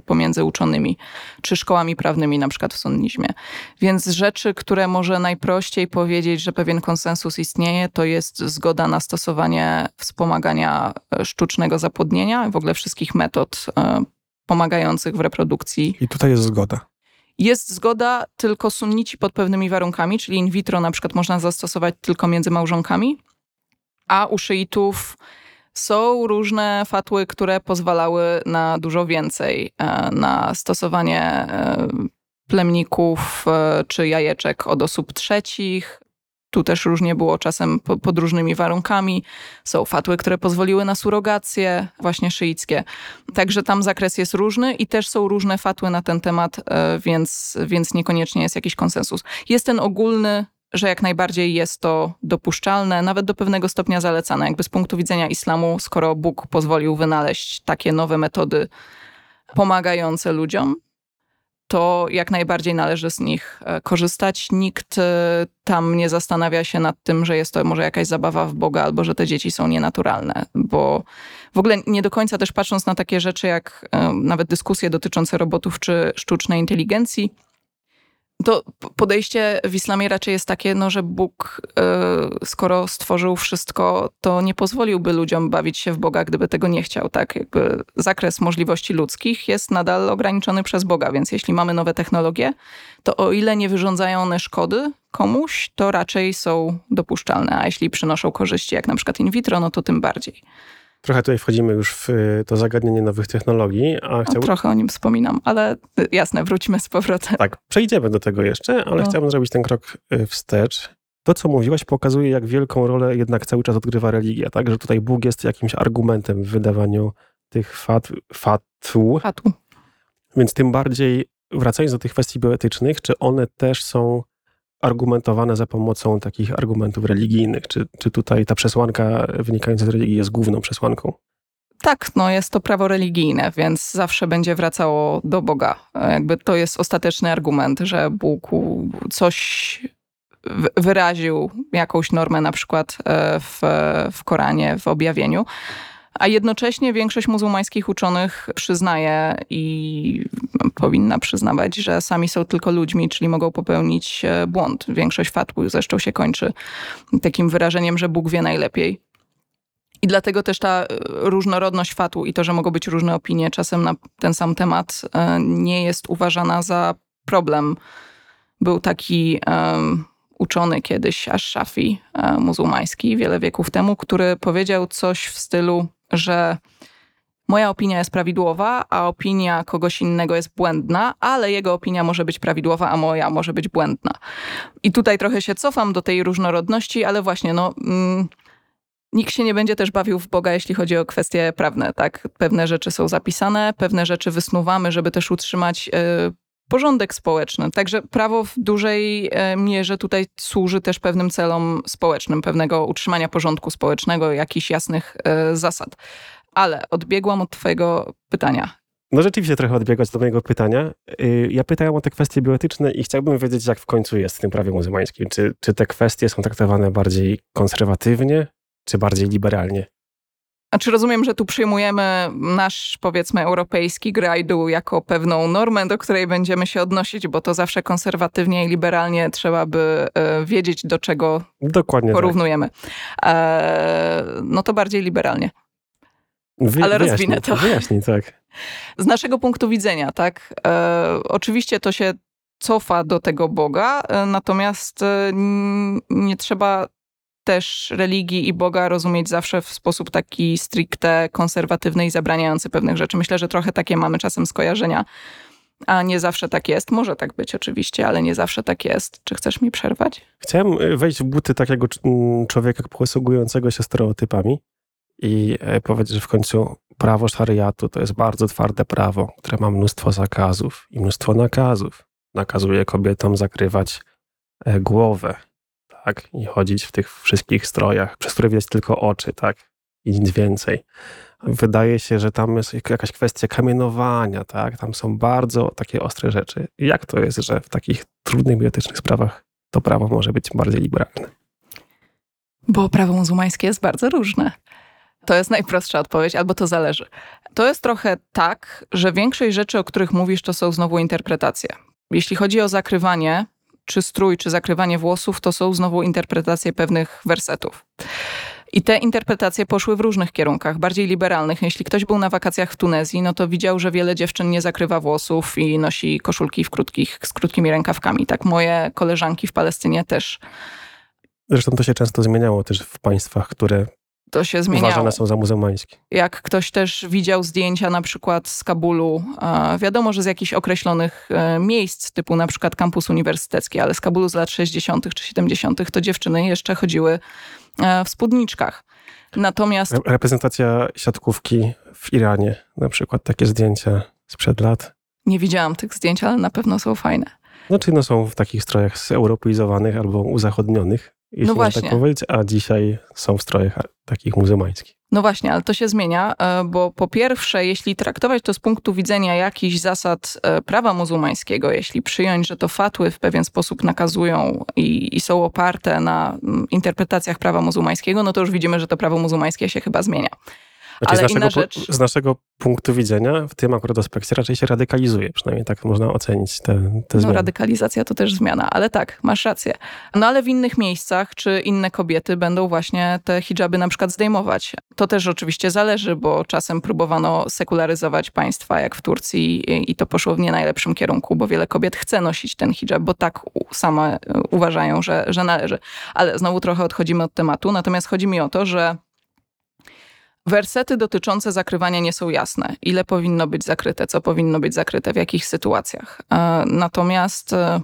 pomiędzy uczonymi czy szkołami prawnymi, na przykład w sunnizmie. Więc rzeczy, które może najprościej powiedzieć, że pewien konsensus istnieje, to jest zgoda na stosowanie wspomagania e, sztucznego zapłodnienia, w ogóle wszystkich metod e, pomagających w reprodukcji. I tutaj jest zgoda. Jest zgoda tylko sunnici pod pewnymi warunkami, czyli in vitro na przykład można zastosować tylko między małżonkami, a u szyitów są różne fatły, które pozwalały na dużo więcej, e, na stosowanie e, plemników e, czy jajeczek od osób trzecich. Tu też różnie było czasem pod różnymi warunkami. Są fatły, które pozwoliły na surrogacje, właśnie szyickie. Także tam zakres jest różny i też są różne fatły na ten temat, więc, więc niekoniecznie jest jakiś konsensus. Jest ten ogólny że jak najbardziej jest to dopuszczalne, nawet do pewnego stopnia zalecane. Jakby z punktu widzenia islamu, skoro Bóg pozwolił wynaleźć takie nowe metody pomagające ludziom, to jak najbardziej należy z nich e, korzystać. Nikt e, tam nie zastanawia się nad tym, że jest to może jakaś zabawa w Boga albo że te dzieci są nienaturalne, bo w ogóle nie do końca też patrząc na takie rzeczy jak e, nawet dyskusje dotyczące robotów czy sztucznej inteligencji, to podejście w islamie raczej jest takie, no, że Bóg, y, skoro stworzył wszystko, to nie pozwoliłby ludziom bawić się w Boga, gdyby tego nie chciał. Tak, jakby zakres możliwości ludzkich jest nadal ograniczony przez Boga, więc jeśli mamy nowe technologie, to o ile nie wyrządzają one szkody komuś, to raczej są dopuszczalne, a jeśli przynoszą korzyści, jak na przykład in vitro, no to tym bardziej. Trochę tutaj wchodzimy już w y, to zagadnienie nowych technologii, a no, chciałbym... Trochę o nim wspominam, ale y, jasne, wrócimy z powrotem. Tak, przejdziemy do tego jeszcze, ale no. chciałbym zrobić ten krok y, wstecz. To, co mówiłaś, pokazuje, jak wielką rolę jednak cały czas odgrywa religia, tak? Że tutaj Bóg jest jakimś argumentem w wydawaniu tych fat, fatwu. Fatu. Więc tym bardziej, wracając do tych kwestii bioetycznych, czy one też są argumentowane za pomocą takich argumentów religijnych? Czy, czy tutaj ta przesłanka wynikająca z religii jest główną przesłanką? Tak, no jest to prawo religijne, więc zawsze będzie wracało do Boga. Jakby to jest ostateczny argument, że Bóg coś wyraził, jakąś normę na przykład e, w, w Koranie, w objawieniu a jednocześnie większość muzułmańskich uczonych przyznaje i powinna przyznawać, że sami są tylko ludźmi, czyli mogą popełnić e, błąd. Większość fatwu zresztą się kończy takim wyrażeniem, że Bóg wie najlepiej. I dlatego też ta e, różnorodność fatwu i to, że mogą być różne opinie czasem na ten sam temat, e, nie jest uważana za problem. Był taki um, uczony kiedyś, Ash-Shafi, muzułmański, wiele wieków temu, który powiedział coś w stylu że moja opinia jest prawidłowa, a opinia kogoś innego jest błędna, ale jego opinia może być prawidłowa, a moja może być błędna. I tutaj trochę się cofam do tej różnorodności, ale właśnie, no. Mm, Nikt się nie będzie też bawił w Boga, jeśli chodzi o kwestie prawne, tak? Pewne rzeczy są zapisane, pewne rzeczy wysnuwamy, żeby też utrzymać y, porządek społeczny. Także prawo w dużej e, mierze tutaj służy też pewnym celom społecznym, pewnego utrzymania porządku społecznego, jakichś jasnych e, zasad. Ale odbiegłam od Twojego pytania. No rzeczywiście trochę odbiegać do mojego pytania. Y, ja pytałem o te kwestie bioetyczne i chciałbym wiedzieć, jak w końcu jest w tym prawie muzułmańskim. Czy, czy te kwestie są traktowane bardziej konserwatywnie, czy bardziej liberalnie? Znaczy rozumiem, że tu przyjmujemy nasz, powiedzmy, europejski grajdu jako pewną normę, do której będziemy się odnosić, bo to zawsze konserwatywnie i liberalnie trzeba by e, wiedzieć, do czego Dokładnie tak. porównujemy. Tak. no to bardziej liberalnie. Wy, Ale rozwinę to. Wyjaśnij, tak. Z naszego punktu widzenia, tak. E, oczywiście to się cofa do tego Boga, e, natomiast nie trzeba też religii i Boga rozumieć zawsze w sposób taki stricte konserwatywny i zabraniający pewnych rzeczy. Myślę, że trochę takie mamy czasem skojarzenia, a nie zawsze tak jest. Może tak być oczywiście, ale nie zawsze tak jest. Czy chcesz mi przerwać? Chciałem e, wejść w buty takiego mm, człowieka posługującego się stereotypami i e, powiedzieć, że w końcu prawo szariatu to jest bardzo twarde prawo, które ma mnóstwo zakazów i mnóstwo nakazów. Nakazuje kobietom zakrywać e, głowę, tak? I chodzić w tych wszystkich strojach, przez które widać tylko oczy, tak? I nic więcej. Wydaje się, że tam jest jakaś kwestia kamienowania, tak? Tam są bardzo takie ostre rzeczy. Jak to jest, że w takich trudnych biotycznych sprawach to prawo może być bardziej liberalne? Bo prawo muzułmańskie jest bardzo różne. To jest najprostsza odpowiedź, albo to zależy. To jest trochę tak, że większość rzeczy, o których mówisz, to są znowu interpretacje. Jeśli chodzi o zakrywanie, czy strój, czy zakrywanie włosów, to są znowu interpretacje pewnych wersetów. I te interpretacje poszły w różnych kierunkach, bardziej liberalnych. Jeśli ktoś był na wakacjach w Tunezji, no to widział, że wiele dziewczyn nie zakrywa włosów i nosi koszulki w krótkich, z krótkimi rękawkami. Tak moje koleżanki w Palestynie też. Zresztą to się często zmieniało też w państwach, które to się zmieniało. Uważane są za muzułmańskie. Jak ktoś też widział zdjęcia na przykład z Kabulu, wiadomo, że z jakichś określonych e, miejsc, typu na przykład kampus uniwersytecki, ale z Kabulu z lat 60. czy 70., to dziewczyny jeszcze chodziły e, w spódniczkach. Natomiast... Reprezentacja siatkówki w Iranie, na przykład takie zdjęcia sprzed lat. Nie widziałam tych zdjęć, ale na pewno są fajne. Znaczy, no są w takich strojach zeuropeizowanych albo uzachodnionych jeśli no właśnie. tak powiedzieć, a dzisiaj są w strojach takich muzułmańskich. No właśnie, ale to się zmienia, e, bo po pierwsze, jeśli traktować to z punktu widzenia jakichś zasad e, prawa muzułmańskiego, jeśli przyjąć, że to fatły w pewien sposób nakazują i, i są oparte na mm, interpretacjach prawa muzułmańskiego, no to już widzimy, że to prawo muzułmańskie się chyba zmienia. Znaczy, Ale z naszego, rzecz... z naszego punktu widzenia w tym akurat aspekcie raczej się radykalizuje, przynajmniej tak można ocenić te, te no, zmiany. radykalizacja to też zmiana, ale tak, masz rację. No ale w innych miejscach, czy inne kobiety będą właśnie te hijaby na przykład zdejmować. To też oczywiście zależy, bo czasem próbowano sekularyzować państwa, jak w Turcji i to poszło w nie najlepszym kierunku, bo wiele kobiet chce nosić ten hijab, bo tak same uważają, że, że należy. Ale znowu trochę odchodzimy od tematu, natomiast chodzi mi o to, że Wersety dotyczące zakrywania nie są jasne. Ile powinno być zakryte, co powinno być zakryte, w jakich sytuacjach. E, natomiast e,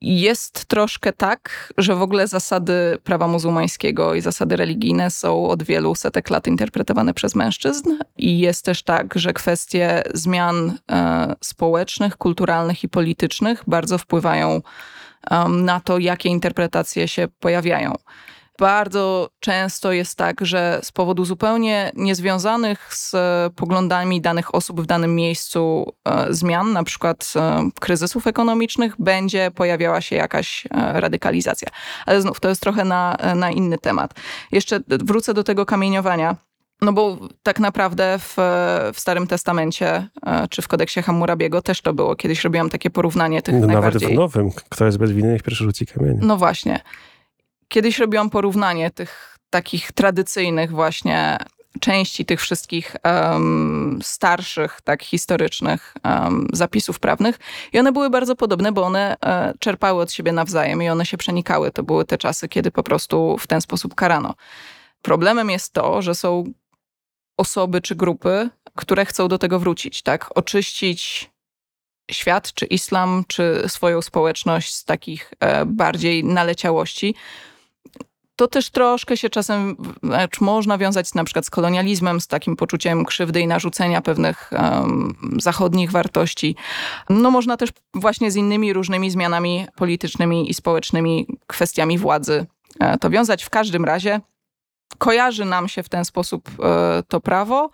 jest troszkę tak, że w ogóle zasady prawa muzułmańskiego i zasady religijne są od wielu setek lat interpretowane przez mężczyzn. I jest też tak, że kwestie zmian e, społecznych, kulturalnych i politycznych bardzo wpływają na to, jakie interpretacje się pojawiają bardzo często jest tak, że z powodu zupełnie niezwiązanych z poglądami danych osób w danym miejscu e, zmian, na przykład e, kryzysów ekonomicznych, będzie pojawiała się jakaś e, radykalizacja. Ale znów to jest trochę na, na inny temat. Jeszcze wrócę do tego kamieniowania. No bo tak naprawdę w, w Starym Testamencie czy w kodeksie Hammurabiego też to było. Kiedyś robiłam takie porównanie tych no, najbardziej... Nawet w Nowym. Kto jest bez winy, niech pierwszy rzuci kamieniem. No właśnie. Kiedyś robiłam porównanie tych takich tradycyjnych właśnie części tych wszystkich um, starszych, tak historycznych um, zapisów prawnych i one były bardzo podobne, bo one e, czerpały od siebie nawzajem i one się przenikały. To były te czasy, kiedy po prostu w ten sposób karano. Problemem jest to, że są osoby czy grupy, które chcą do tego wrócić, tak? Oczyścić świat, czy islam, czy swoją społeczność z takich e, bardziej naleciałości, to też troszkę się czasem można wiązać na przykład z kolonializmem, z takim poczuciem krzywdy i narzucenia pewnych um, zachodnich wartości. No można też właśnie z innymi różnymi zmianami politycznymi i społecznymi kwestiami władzy e, to wiązać. W każdym razie kojarzy nam się w ten sposób e, to prawo,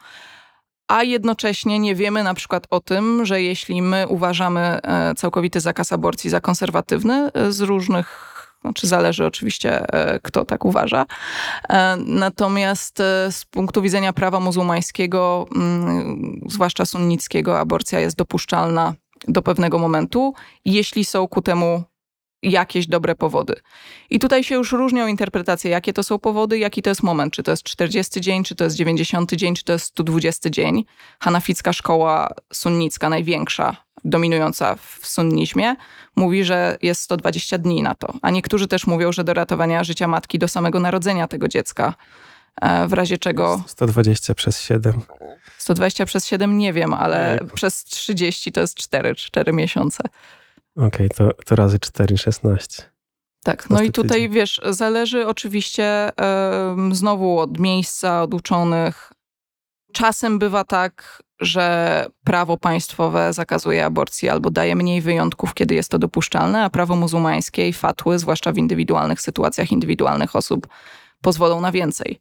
a jednocześnie nie wiemy na przykład o tym, że jeśli my uważamy e, całkowity zakaz aborcji za konserwatywny z różnych znaczy zależy oczywiście, e, kto tak uważa. E, natomiast e, z punktu widzenia prawa muzułmańskiego, mm, zwłaszcza sunnickiego, aborcja jest dopuszczalna do pewnego momentu, jeśli są ku temu jakieś dobre powody. I tutaj się już różnią interpretacje, jakie to są powody, jaki to jest moment. Czy to jest 40 dzień, czy to jest 90 dzień, czy to jest 120 dzień. Hanaficka szkoła sunnicka, największa, dominująca w sunnizmie, mówi, że jest 120 dni na to. A niektórzy też mówią, że do ratowania życia matki do samego narodzenia tego dziecka, e, w razie czego... 120 przez 7. 120 przez 7 nie wiem, ale przez 30 to jest 4, 4 miesiące. Okej, okay, to, to razy 4, 16. Tak, no i tutaj wiesz, zależy oczywiście znowu od miejsca, od uczonych. Czasem bywa tak, że prawo państwowe zakazuje aborcji albo daje mniej wyjątków, kiedy jest to dopuszczalne, a prawo muzułmańskie i fatły, zwłaszcza w indywidualnych sytuacjach indywidualnych osób, pozwolą na więcej.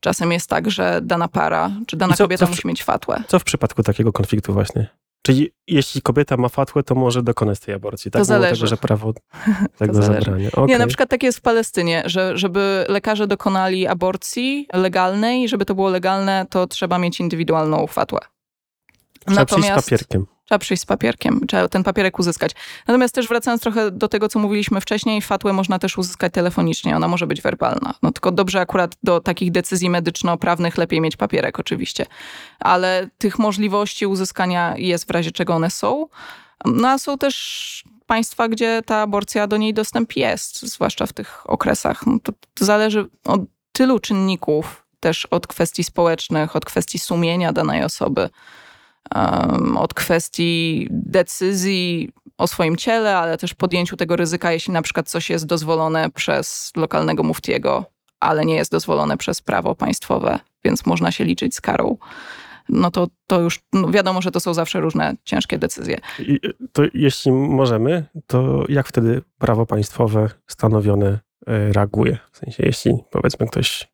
Czasem jest tak, że dana para czy dana co, kobieta co w, musi mieć fatłę. Co w przypadku takiego konfliktu właśnie? Czyli jeśli kobieta ma fatłę, to może dokonać tej aborcji, tak? To zależy. tego, że prawo [laughs] tego zabrania. Okay. Nie, na przykład tak jest w Palestynie, że żeby lekarze dokonali aborcji legalnej, żeby to było legalne, to trzeba mieć indywidualną fatłę. Trzeba Natomiast, papierkiem. Trzeba przyjść z papierkiem, trzeba ten papierek uzyskać. Natomiast też wracając trochę do tego, co mówiliśmy wcześniej, fatłę można też uzyskać telefonicznie, ona może być werbalna. No tylko dobrze akurat do takich decyzji medyczno-prawnych lepiej mieć papierek oczywiście. Ale tych możliwości uzyskania jest w razie czego one są. No a są też państwa, gdzie ta aborcja do niej dostęp jest, zwłaszcza w tych okresach. No to, to zależy od tylu czynników, też od kwestii społecznych, od kwestii sumienia danej osoby um, od kwestii decyzji o swoim ciele, ale też podjęciu tego ryzyka, jeśli na przykład coś jest dozwolone przez lokalnego muftiego, ale nie jest dozwolone przez prawo państwowe, więc można się liczyć z karą. No to, to już no wiadomo, że to są zawsze różne ciężkie decyzje. I to jeśli możemy, to jak wtedy prawo państwowe stanowione e, reaguje? W sensie, jeśli powiedzmy ktoś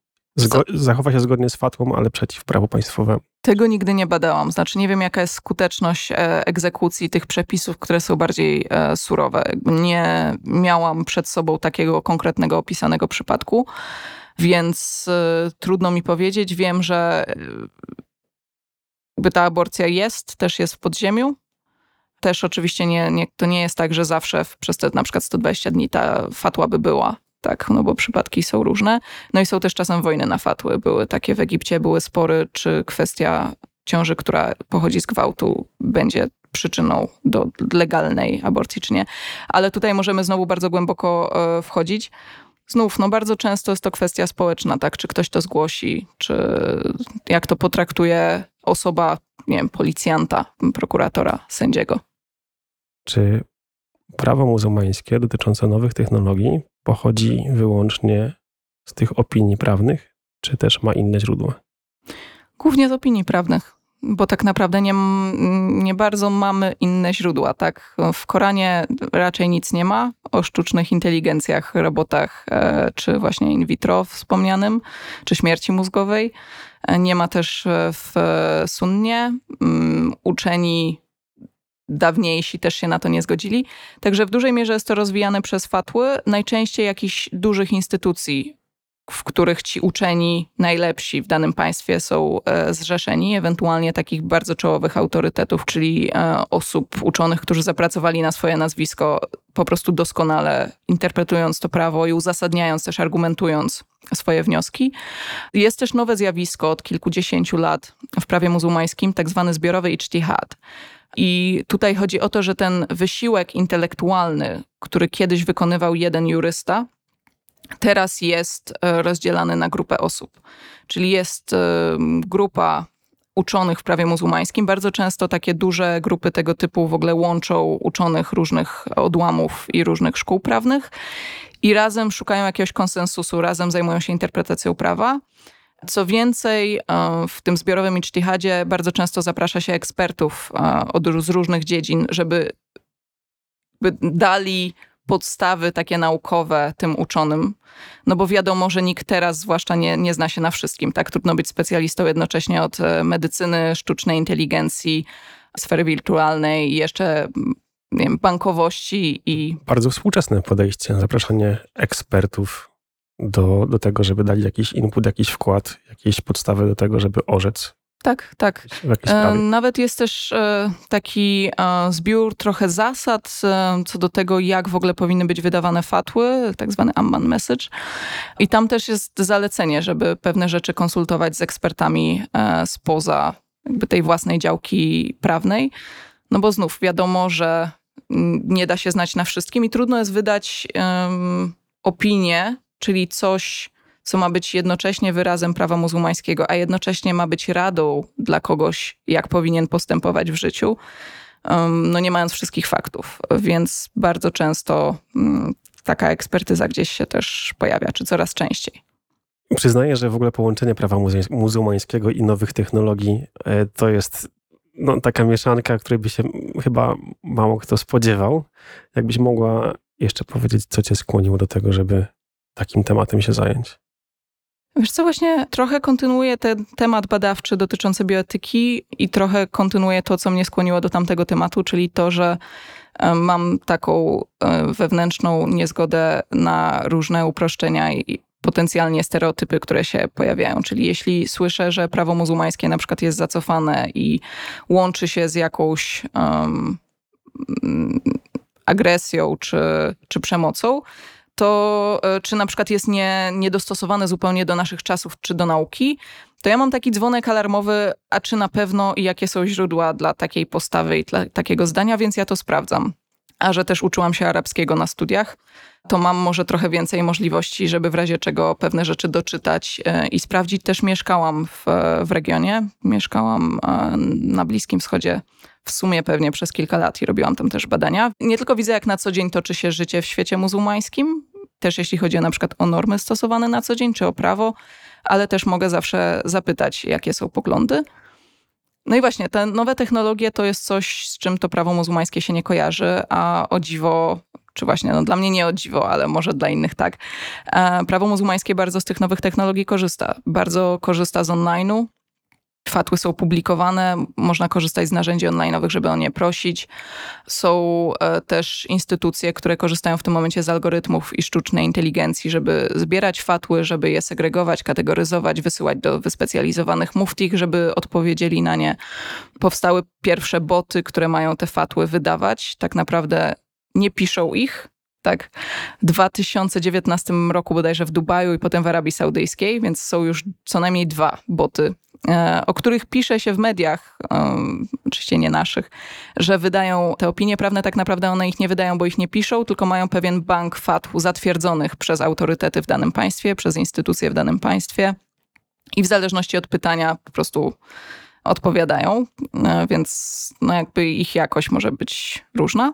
zachowa się zgodnie z fatwą, ale przeciw prawu państwowemu. Tego nigdy nie badałam. Znaczy nie wiem, jaka jest skuteczność e, egzekucji tych przepisów, które są bardziej e, surowe. Nie miałam przed sobą takiego konkretnego opisanego przypadku, więc e, trudno mi powiedzieć. Wiem, że ta aborcja jest, też jest w podziemiu. Też oczywiście nie, nie, to nie jest tak, że zawsze przez te na przykład 120 dni ta fatła by była tak, no bo przypadki są różne. No i są też czasem wojny na fatły. Były takie w Egipcie, były spory, czy kwestia ciąży, która pochodzi z gwałtu, będzie przyczyną do legalnej aborcji, czy nie. Ale tutaj możemy znowu bardzo głęboko e, wchodzić. Znów, no bardzo często jest to kwestia społeczna, tak? Czy ktoś to zgłosi, czy jak to potraktuje osoba, nie wiem, policjanta, prokuratora, sędziego. Czy prawo muzułmańskie dotyczące nowych technologii pochodzi wyłącznie z tych opinii prawnych, czy też ma inne źródła? Głównie z opinii prawnych, bo tak naprawdę nie, nie bardzo mamy inne źródła. Tak? W Koranie raczej nic nie ma o sztucznych inteligencjach, robotach, e, czy właśnie in vitro wspomnianym, czy śmierci mózgowej. E, nie ma też w sunnie. Mm, uczeni dawniejsi też się na to nie zgodzili. Także w dużej mierze jest to rozwijane przez fatły, najczęściej jakichś dużych instytucji, w których ci uczeni najlepsi w danym państwie są e, zrzeszeni, ewentualnie takich bardzo czołowych autorytetów, czyli e, osób uczonych, którzy zapracowali na swoje nazwisko, po prostu doskonale interpretując to prawo i uzasadniając też, argumentując swoje wnioski. Jest też nowe zjawisko od kilkudziesięciu lat w prawie muzułmańskim, tak zwany zbiorowy ijtihad i tutaj chodzi o to, że ten wysiłek intelektualny, który kiedyś wykonywał jeden jurysta, teraz jest e, rozdzielany na grupę osób. Czyli jest e, grupa uczonych w prawie muzułmańskim. Bardzo często takie duże grupy tego typu w ogóle łączą uczonych różnych odłamów i różnych szkół prawnych i razem szukają jakiegoś konsensusu, razem zajmują się interpretacją prawa. Co więcej, e, w tym zbiorowym ijtihadzie bardzo często zaprasza się ekspertów z różnych dziedzin, żeby dali podstawy takie naukowe tym uczonym. No bo wiadomo, że nikt teraz zwłaszcza nie, nie zna się na wszystkim. Tak trudno być specjalistą jednocześnie od e, medycyny, sztucznej inteligencji, sfery wirtualnej i jeszcze nie wiem, bankowości i... Bardzo współczesne podejście, zapraszanie ekspertów do, do tego, żeby dali jakiś input, jakiś wkład, jakieś podstawy do tego, żeby orzec. Tak, tak. E, nawet jest też e, taki e, zbiór trochę zasad co do tego, jak w ogóle powinny być wydawane fatły, tak zwany Amman Message. I tam też jest zalecenie, żeby pewne rzeczy konsultować z ekspertami spoza jakby tej własnej działki prawnej. No bo znów wiadomo, że nie da się znać na wszystkim i trudno jest wydać um, opinię czyli coś, co ma być jednocześnie wyrazem prawa muzułmańskiego, a jednocześnie ma być radą dla kogoś, jak powinien postępować w życiu, no nie mając wszystkich faktów. Więc bardzo często mm, taka ekspertyza gdzieś się też pojawia, czy coraz częściej. Przyznaję, że w ogóle połączenie prawa muzułmańskiego i nowych technologii e, to jest no, taka mieszanka, której by się chyba mało kto spodziewał. Jakbyś mogła jeszcze powiedzieć, co cię skłoniło do tego, żeby takim tematem się zająć? Wiesz co, właśnie trochę kontynuuję ten temat badawczy dotyczący bioetyki i trochę kontynuuję to, co mnie skłoniło do tamtego tematu, czyli to, że e, mam taką e, wewnętrzną niezgodę na różne uproszczenia i potencjalnie stereotypy, które się pojawiają. Czyli jeśli słyszę, że prawo muzułmańskie na przykład jest zacofane i łączy się z jakąś um, agresją czy, czy przemocą, to e, czy na przykład jest nie, niedostosowane zupełnie do naszych czasów czy do nauki, to ja mam taki dzwonek alarmowy, a czy na pewno i jakie są źródła dla takiej postawy i dla takiego zdania, więc ja to sprawdzam. A że też uczyłam się arabskiego na studiach, to mam może trochę więcej możliwości, żeby w razie czego pewne rzeczy doczytać e, i sprawdzić. Też mieszkałam w, w regionie, mieszkałam e, na Bliskim Wschodzie w sumie pewnie przez kilka lat i robiłam tam też badania. Nie tylko widzę, jak na co dzień toczy się życie w świecie muzułmańskim, też jeśli chodzi na przykład o normy stosowane na co dzień, czy o prawo, ale też mogę zawsze zapytać, jakie są poglądy. No i właśnie, te nowe technologie to jest coś, z czym to prawo muzułmańskie się nie kojarzy, a o dziwo, czy właśnie, no dla mnie nie o dziwo, ale może dla innych tak. E, prawo muzułmańskie bardzo z tych nowych technologii korzysta. Bardzo korzysta z online'u, Fatły są publikowane, można korzystać z narzędzi online'owych, żeby o nie prosić. Są e, też instytucje, które korzystają w tym momencie z algorytmów i sztucznej inteligencji, żeby zbierać fatły, żeby je segregować, kategoryzować, wysyłać do wyspecjalizowanych muftich, żeby odpowiedzieli na nie. Powstały pierwsze boty, które mają te fatły wydawać. Tak naprawdę nie piszą ich, tak, w 2019 roku bodajże w Dubaju i potem w Arabii Saudyjskiej, więc są już co najmniej dwa boty o których pisze się w mediach, oczywiście nie naszych, że wydają te opinie prawne, tak naprawdę one ich nie wydają, bo ich nie piszą, tylko mają pewien bank fatł zatwierdzonych przez autorytety w danym państwie, przez instytucje w danym państwie i w zależności od pytania po prostu odpowiadają, e, więc no jakby ich jakość może być różna.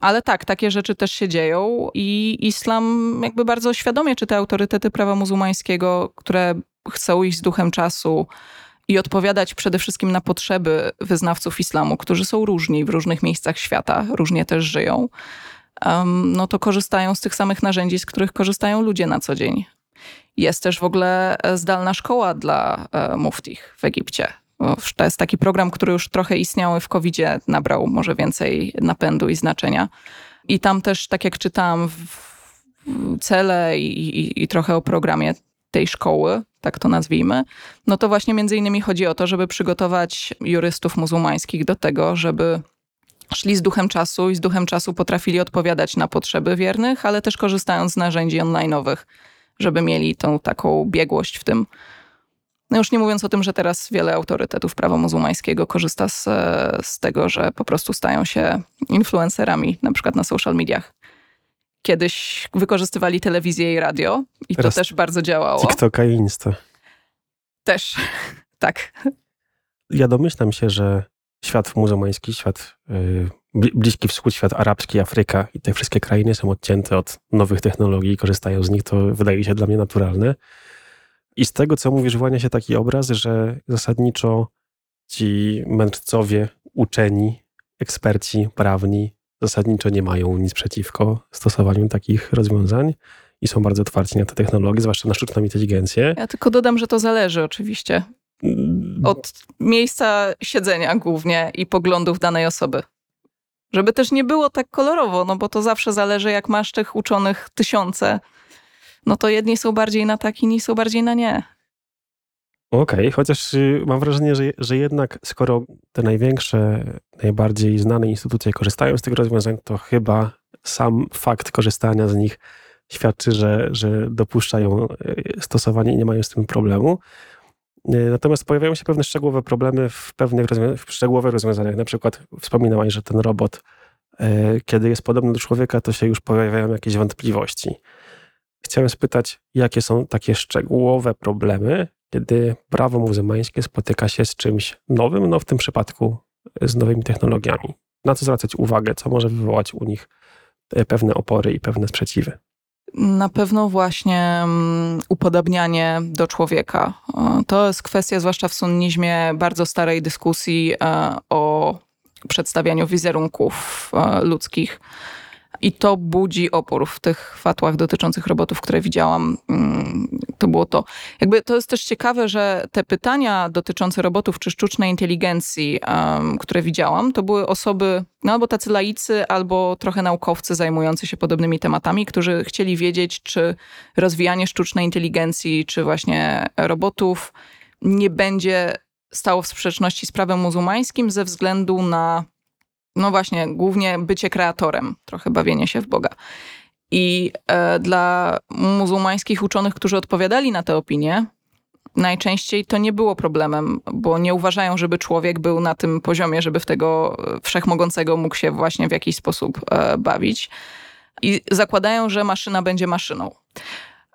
Ale tak, takie rzeczy też się dzieją i islam jakby bardzo świadomie, czy te autorytety prawa muzułmańskiego, które chcą iść z duchem czasu i odpowiadać przede wszystkim na potrzeby wyznawców islamu, którzy są różni w różnych miejscach świata, różnie też żyją, no to korzystają z tych samych narzędzi, z których korzystają ludzie na co dzień. Jest też w ogóle e, zdalna szkoła dla e, muftich w Egipcie. To jest taki program, który już trochę istniał w covid nabrał może więcej napędu i znaczenia. I tam też, tak jak czytałam, cele i, i, i trochę o programie tej szkoły, tak to nazwijmy, no to właśnie między innymi chodzi o to, żeby przygotować jurystów muzułmańskich do tego, żeby szli z duchem czasu i z duchem czasu potrafili odpowiadać na potrzeby wiernych, ale też korzystając z narzędzi online'owych, żeby mieli tą taką biegłość w tym. No już nie mówiąc o tym, że teraz wiele autorytetów prawa muzułmańskiego korzysta z, z tego, że po prostu stają się influencerami, na przykład na social mediach kiedyś wykorzystywali telewizję i radio i Teraz to też bardzo działało. TikToka i Insta. Też, [laughs] tak. Ja domyślam się, że świat muzułmański, świat yy, Bliski Wschód, świat arabski, Afryka i te wszystkie krainy są odcięte od nowych technologii i korzystają z nich, to wydaje się dla mnie naturalne. I z tego, co mówisz, wyłania się taki obraz, że zasadniczo ci mędrcowie, uczeni, eksperci prawni zasadniczo nie mają nic przeciwko stosowaniu takich rozwiązań i są bardzo otwarci na te technologie, zwłaszcza na sztuczną inteligencję. Ja tylko dodam, że to zależy oczywiście mm. od miejsca siedzenia głównie i poglądów danej osoby. Żeby też nie było tak kolorowo, no bo to zawsze zależy, jak masz tych uczonych tysiące, no to jedni są bardziej na tak, inni są bardziej na nie. Okej, okay, chociaż y, mam wrażenie, że, że jednak skoro te największe, najbardziej znane instytucje korzystają z tych rozwiązań, to chyba sam fakt korzystania z nich świadczy, że, że dopuszczają y, stosowanie i nie mają z tym problemu. Y, natomiast pojawiają się pewne szczegółowe problemy w pewnych w szczegółowych rozwiązaniach. Na przykład wspominałaś, że ten robot, kiedy jest podobny do człowieka, to się już pojawiają jakieś wątpliwości. Chciałem spytać, jakie są takie szczegółowe problemy, kiedy prawo muzułmańskie spotyka się z czymś nowym, no w tym przypadku z nowymi technologiami. Na co zwracać uwagę, co może wywołać u nich e, pewne opory i pewne sprzeciwy. Na pewno właśnie mm, upodabnianie do człowieka. To jest kwestia, zwłaszcza w sunnizmie, bardzo starej dyskusji e, o przedstawianiu wizerunków e, ludzkich I to budzi opór w tych fatłach dotyczących robotów, które widziałam. Mm, to było to. Jakby to jest też ciekawe, że te pytania dotyczące robotów czy sztucznej inteligencji, um, które widziałam, to były osoby, no albo tacy laicy, albo trochę naukowcy zajmujący się podobnymi tematami, którzy chcieli wiedzieć, czy rozwijanie sztucznej inteligencji, czy właśnie robotów nie będzie stało w sprzeczności z prawem muzułmańskim ze względu na no właśnie, głównie bycie kreatorem, trochę bawienie się w Boga. I e, dla muzułmańskich uczonych, którzy odpowiadali na te opinie, najczęściej to nie było problemem, bo nie uważają, żeby człowiek był na tym poziomie, żeby w tego e, wszechmogącego mógł się właśnie w jakiś sposób e, bawić. I zakładają, że maszyna będzie maszyną.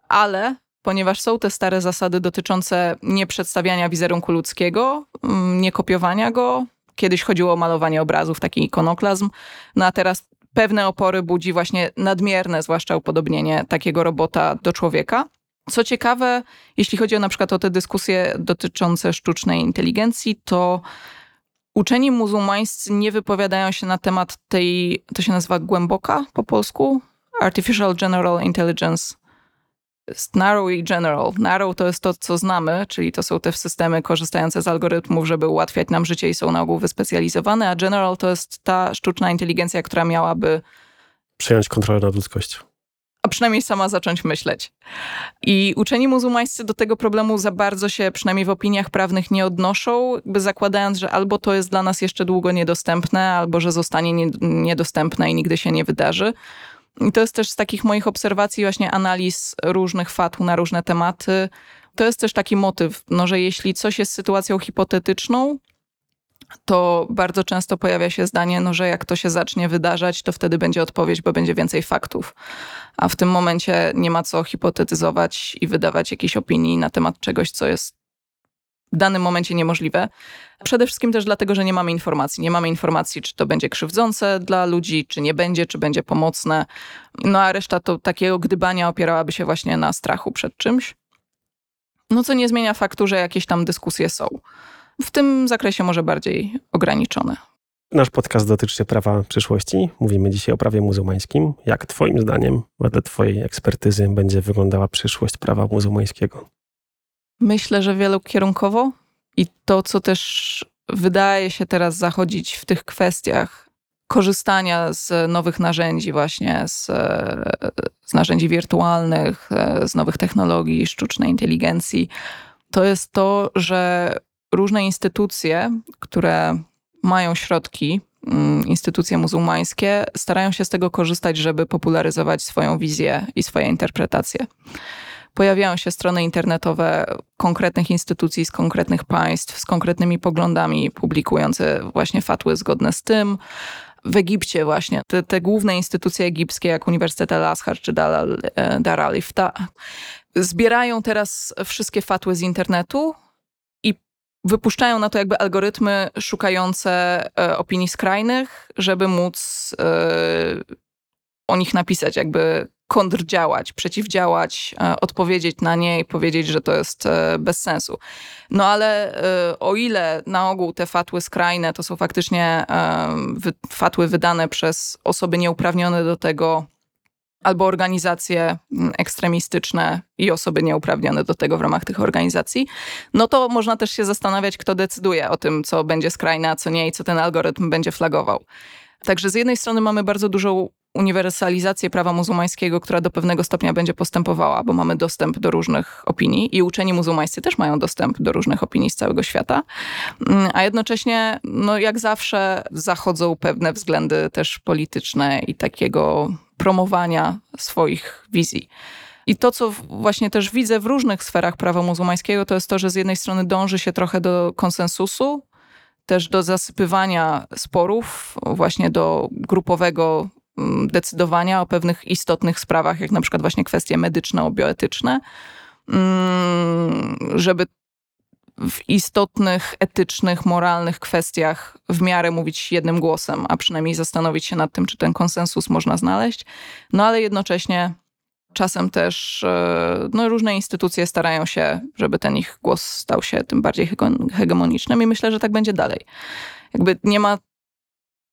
Ale ponieważ są te stare zasady dotyczące nieprzedstawiania wizerunku ludzkiego, mm, nie kopiowania go, Kiedyś chodziło o malowanie obrazów, taki ikonoklazm, no a teraz pewne opory budzi właśnie nadmierne, zwłaszcza upodobnienie takiego robota do człowieka. Co ciekawe, jeśli chodzi o na przykład o te dyskusje dotyczące sztucznej inteligencji, to uczeni muzułmańscy nie wypowiadają się na temat tej, to się nazywa głęboka po polsku, Artificial General Intelligence Narrow i General. Narrow to jest to, co znamy, czyli to są te systemy korzystające z algorytmów, żeby ułatwiać nam życie i są na ogół wyspecjalizowane, a General to jest ta sztuczna inteligencja, która miałaby przejąć kontrolę nad ludzkością. A przynajmniej sama zacząć myśleć. I uczeni muzułmańscy do tego problemu za bardzo się, przynajmniej w opiniach prawnych, nie odnoszą, jakby zakładając, że albo to jest dla nas jeszcze długo niedostępne, albo że zostanie niedostępne i nigdy się nie wydarzy. I to jest też z takich moich obserwacji, właśnie analiz różnych fatł na różne tematy. To jest też taki motyw, no, że jeśli coś jest sytuacją hipotetyczną, to bardzo często pojawia się zdanie, no, że jak to się zacznie wydarzać, to wtedy będzie odpowiedź, bo będzie więcej faktów. A w tym momencie nie ma co hipotetyzować i wydawać jakiejś opinii na temat czegoś, co jest w danym momencie niemożliwe. Przede wszystkim też dlatego, że nie mamy informacji. Nie mamy informacji, czy to będzie krzywdzące dla ludzi, czy nie będzie, czy będzie pomocne. No a reszta to takiego gdybania opierałaby się właśnie na strachu przed czymś. No co nie zmienia faktu, że jakieś tam dyskusje są. W tym zakresie może bardziej ograniczone. Nasz podcast dotyczy prawa przyszłości. Mówimy dzisiaj o prawie muzułmańskim. Jak Twoim zdaniem, wedle Twojej ekspertyzy, będzie wyglądała przyszłość prawa muzułmańskiego? Myślę, że wielokierunkowo i to, co też wydaje się teraz zachodzić w tych kwestiach korzystania z nowych narzędzi, właśnie z, z narzędzi wirtualnych, z nowych technologii, sztucznej inteligencji, to jest to, że różne instytucje, które mają środki, mm, instytucje muzułmańskie, starają się z tego korzystać, żeby popularyzować swoją wizję i swoje interpretacje pojawiają się strony internetowe konkretnych instytucji z konkretnych państw, z konkretnymi poglądami, publikujące właśnie fatły zgodne z tym. W Egipcie właśnie te, te główne instytucje egipskie, jak Uniwersytet Al-Azhar czy e, Dar al-Ifta, zbierają teraz wszystkie fatły z internetu i wypuszczają na to jakby algorytmy szukające e, opinii skrajnych, żeby móc e, o nich napisać, jakby kontrdziałać, przeciwdziałać, e, odpowiedzieć na nie i powiedzieć, że to jest e, bez sensu. No ale e, o ile na ogół te fatły skrajne to są faktycznie fatły wydane przez osoby nieuprawnione do tego, albo organizacje ekstremistyczne i osoby nieuprawnione do tego w ramach tych organizacji, no to można też się zastanawiać, kto decyduje o tym, co będzie skrajne, a co nie i co ten algorytm będzie flagował. Także z jednej strony mamy bardzo dużą uniwersalizację prawa muzułmańskiego, która do pewnego stopnia będzie postępowała, bo mamy dostęp do różnych opinii i uczeni muzułmańscy też mają dostęp do różnych opinii z całego świata. Mm, a jednocześnie, no jak zawsze, zachodzą pewne względy też polityczne i takiego promowania swoich wizji. I to, co właśnie też widzę w różnych sferach prawa muzułmańskiego, to jest to, że z jednej strony dąży się trochę do konsensusu, też do zasypywania sporów, właśnie do grupowego decydowania o pewnych istotnych sprawach, jak na przykład właśnie kwestie medyczne, bioetyczne, mm, żeby w istotnych, etycznych, moralnych kwestiach w miarę mówić jednym głosem, a przynajmniej zastanowić się nad tym, czy ten konsensus można znaleźć. No ale jednocześnie Czasem też e, no, różne instytucje starają się, żeby ten ich głos stał się tym bardziej hegemonicznym i myślę, że tak będzie dalej. Jakby nie ma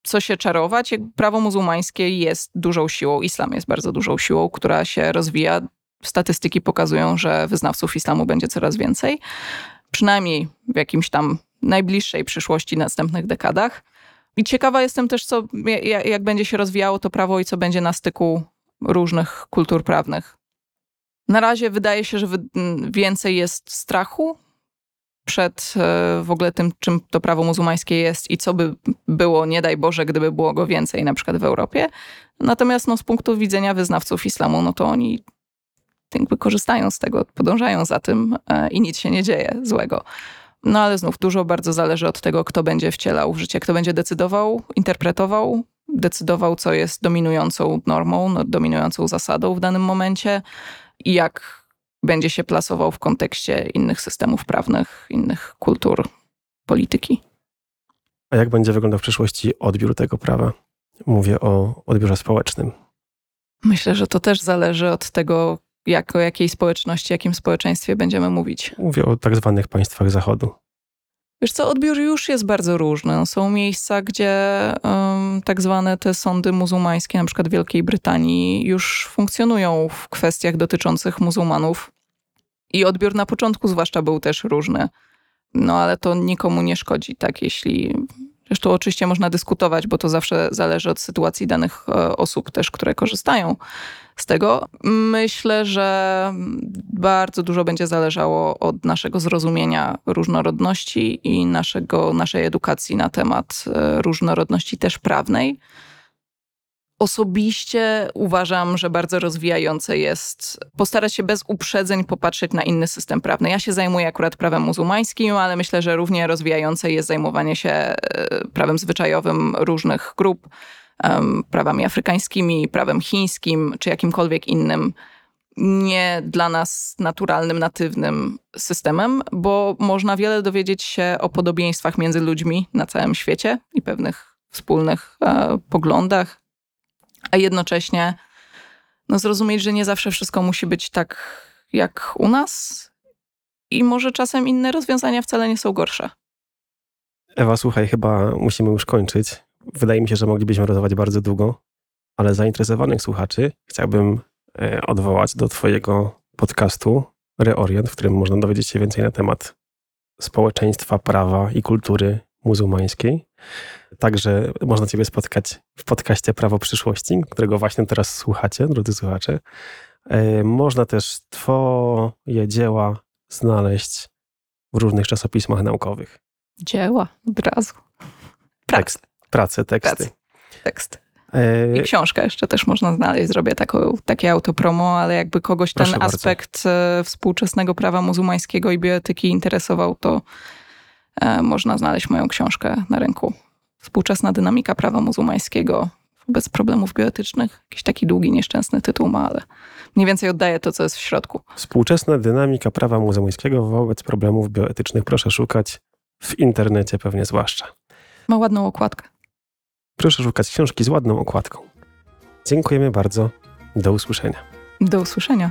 co się czarować. Prawo muzułmańskie jest dużą siłą, islam jest bardzo dużą siłą, która się rozwija. Statystyki pokazują, że wyznawców islamu będzie coraz więcej, przynajmniej w jakimś tam najbliższej przyszłości, następnych dekadach. I ciekawa jestem też, co, jak będzie się rozwijało to prawo i co będzie na styku różnych kultur prawnych. Na razie wydaje się, że więcej jest strachu przed e, w ogóle tym, czym to prawo muzułmańskie jest i co by było, nie daj Boże, gdyby było go więcej na przykład w Europie. Natomiast no, z punktu widzenia wyznawców islamu, no to oni jakby korzystają z tego, podążają za tym e, i nic się nie dzieje złego. No ale znów dużo bardzo zależy od tego, kto będzie wcielał w życie, kto będzie decydował, interpretował, decydował, co jest dominującą normą, no, dominującą zasadą w danym momencie i jak będzie się plasował w kontekście innych systemów prawnych, innych kultur, polityki. A jak będzie wyglądał w przyszłości odbiór tego prawa? Mówię o odbiorze społecznym. Myślę, że to też zależy od tego, jak, o jakiej społeczności, jakim społeczeństwie będziemy mówić. Mówię o tak zwanych państwach Zachodu. Wiesz co, odbiór już jest bardzo różny. Są miejsca, gdzie um, tak zwane te sądy muzułmańskie, na przykład Wielkiej Brytanii, już funkczonują w kwestiach dotyczących muzułmanów. I odbiór na początku zwłaszcza był też różny. No ale to nikomu nie szkodzi, tak, jeśli Zresztą oczywiście można dyskutować, bo to zawsze zależy od sytuacji danych e, osób też, które korzystają z tego. Myślę, że bardzo dużo będzie zależało od naszego zrozumienia różnorodności i naszego, naszej edukacji na temat e, różnorodności też prawnej. Osobiście uważam, że bardzo rozwijające jest postarać się bez uprzedzeń popatrzeć na inny system prawny. Ja się zajmuję akurat prawem muzułmańskim, ale myślę, że równie rozwijające jest zajmowanie się e, prawem zwyczajowym różnych grup, prawami afrykańskimi, prawem chińskim czy jakimkolwiek innym nie dla nas naturalnym, natywnym systemem, bo można wiele dowiedzieć się o podobieństwach między ludźmi na całym świecie i pewnych wspólnych e, poglądach, a jednocześnie no, zrozumieć, że nie zawsze wszystko musi być tak jak u nas i może czasem inne rozwiązania wcale nie są gorsze. Ewa, słuchaj, chyba musimy już kończyć. Wydaje mi się, że moglibyśmy rozmawiać bardzo długo, ale zainteresowanych słuchaczy chciałbym e, odwołać do Twojego podcastu Reorient, w którym można dowiedzieć się więcej na temat społeczeństwa, prawa i kultury muzułmańskiej. Także można Ciebie spotkać w podcaście Prawo Przyszłości, którego właśnie teraz słuchacie, drodzy słuchacze. E, można też Twoje dzieła znaleźć w różnych czasopismach naukowych. Dzieła, od razu. Tekst, prace, teksty. Pracy. Tekst. E, I książkę jeszcze też można znaleźć. Zrobię taką, takie autopromo, ale jakby kogoś Proszę ten bardzo. aspekt e, współczesnego prawa muzułmańskiego i bioetyki interesował, to można znaleźć moją książkę na rynku współczesna dynamika prawa muzułmańskiego wobec problemów bioetycznych. Jakiś taki długi, nieszczęsny tytuł ma, ale mniej więcej oddaje to, co jest w środku. Współczesna dynamika prawa muzułmańskiego wobec problemów bioetycznych. Proszę szukać w internecie pewnie zwłaszcza. Ma ładną okładkę. Proszę szukać książki z ładną okładką. Dziękujemy bardzo. Do usłyszenia. Do usłyszenia.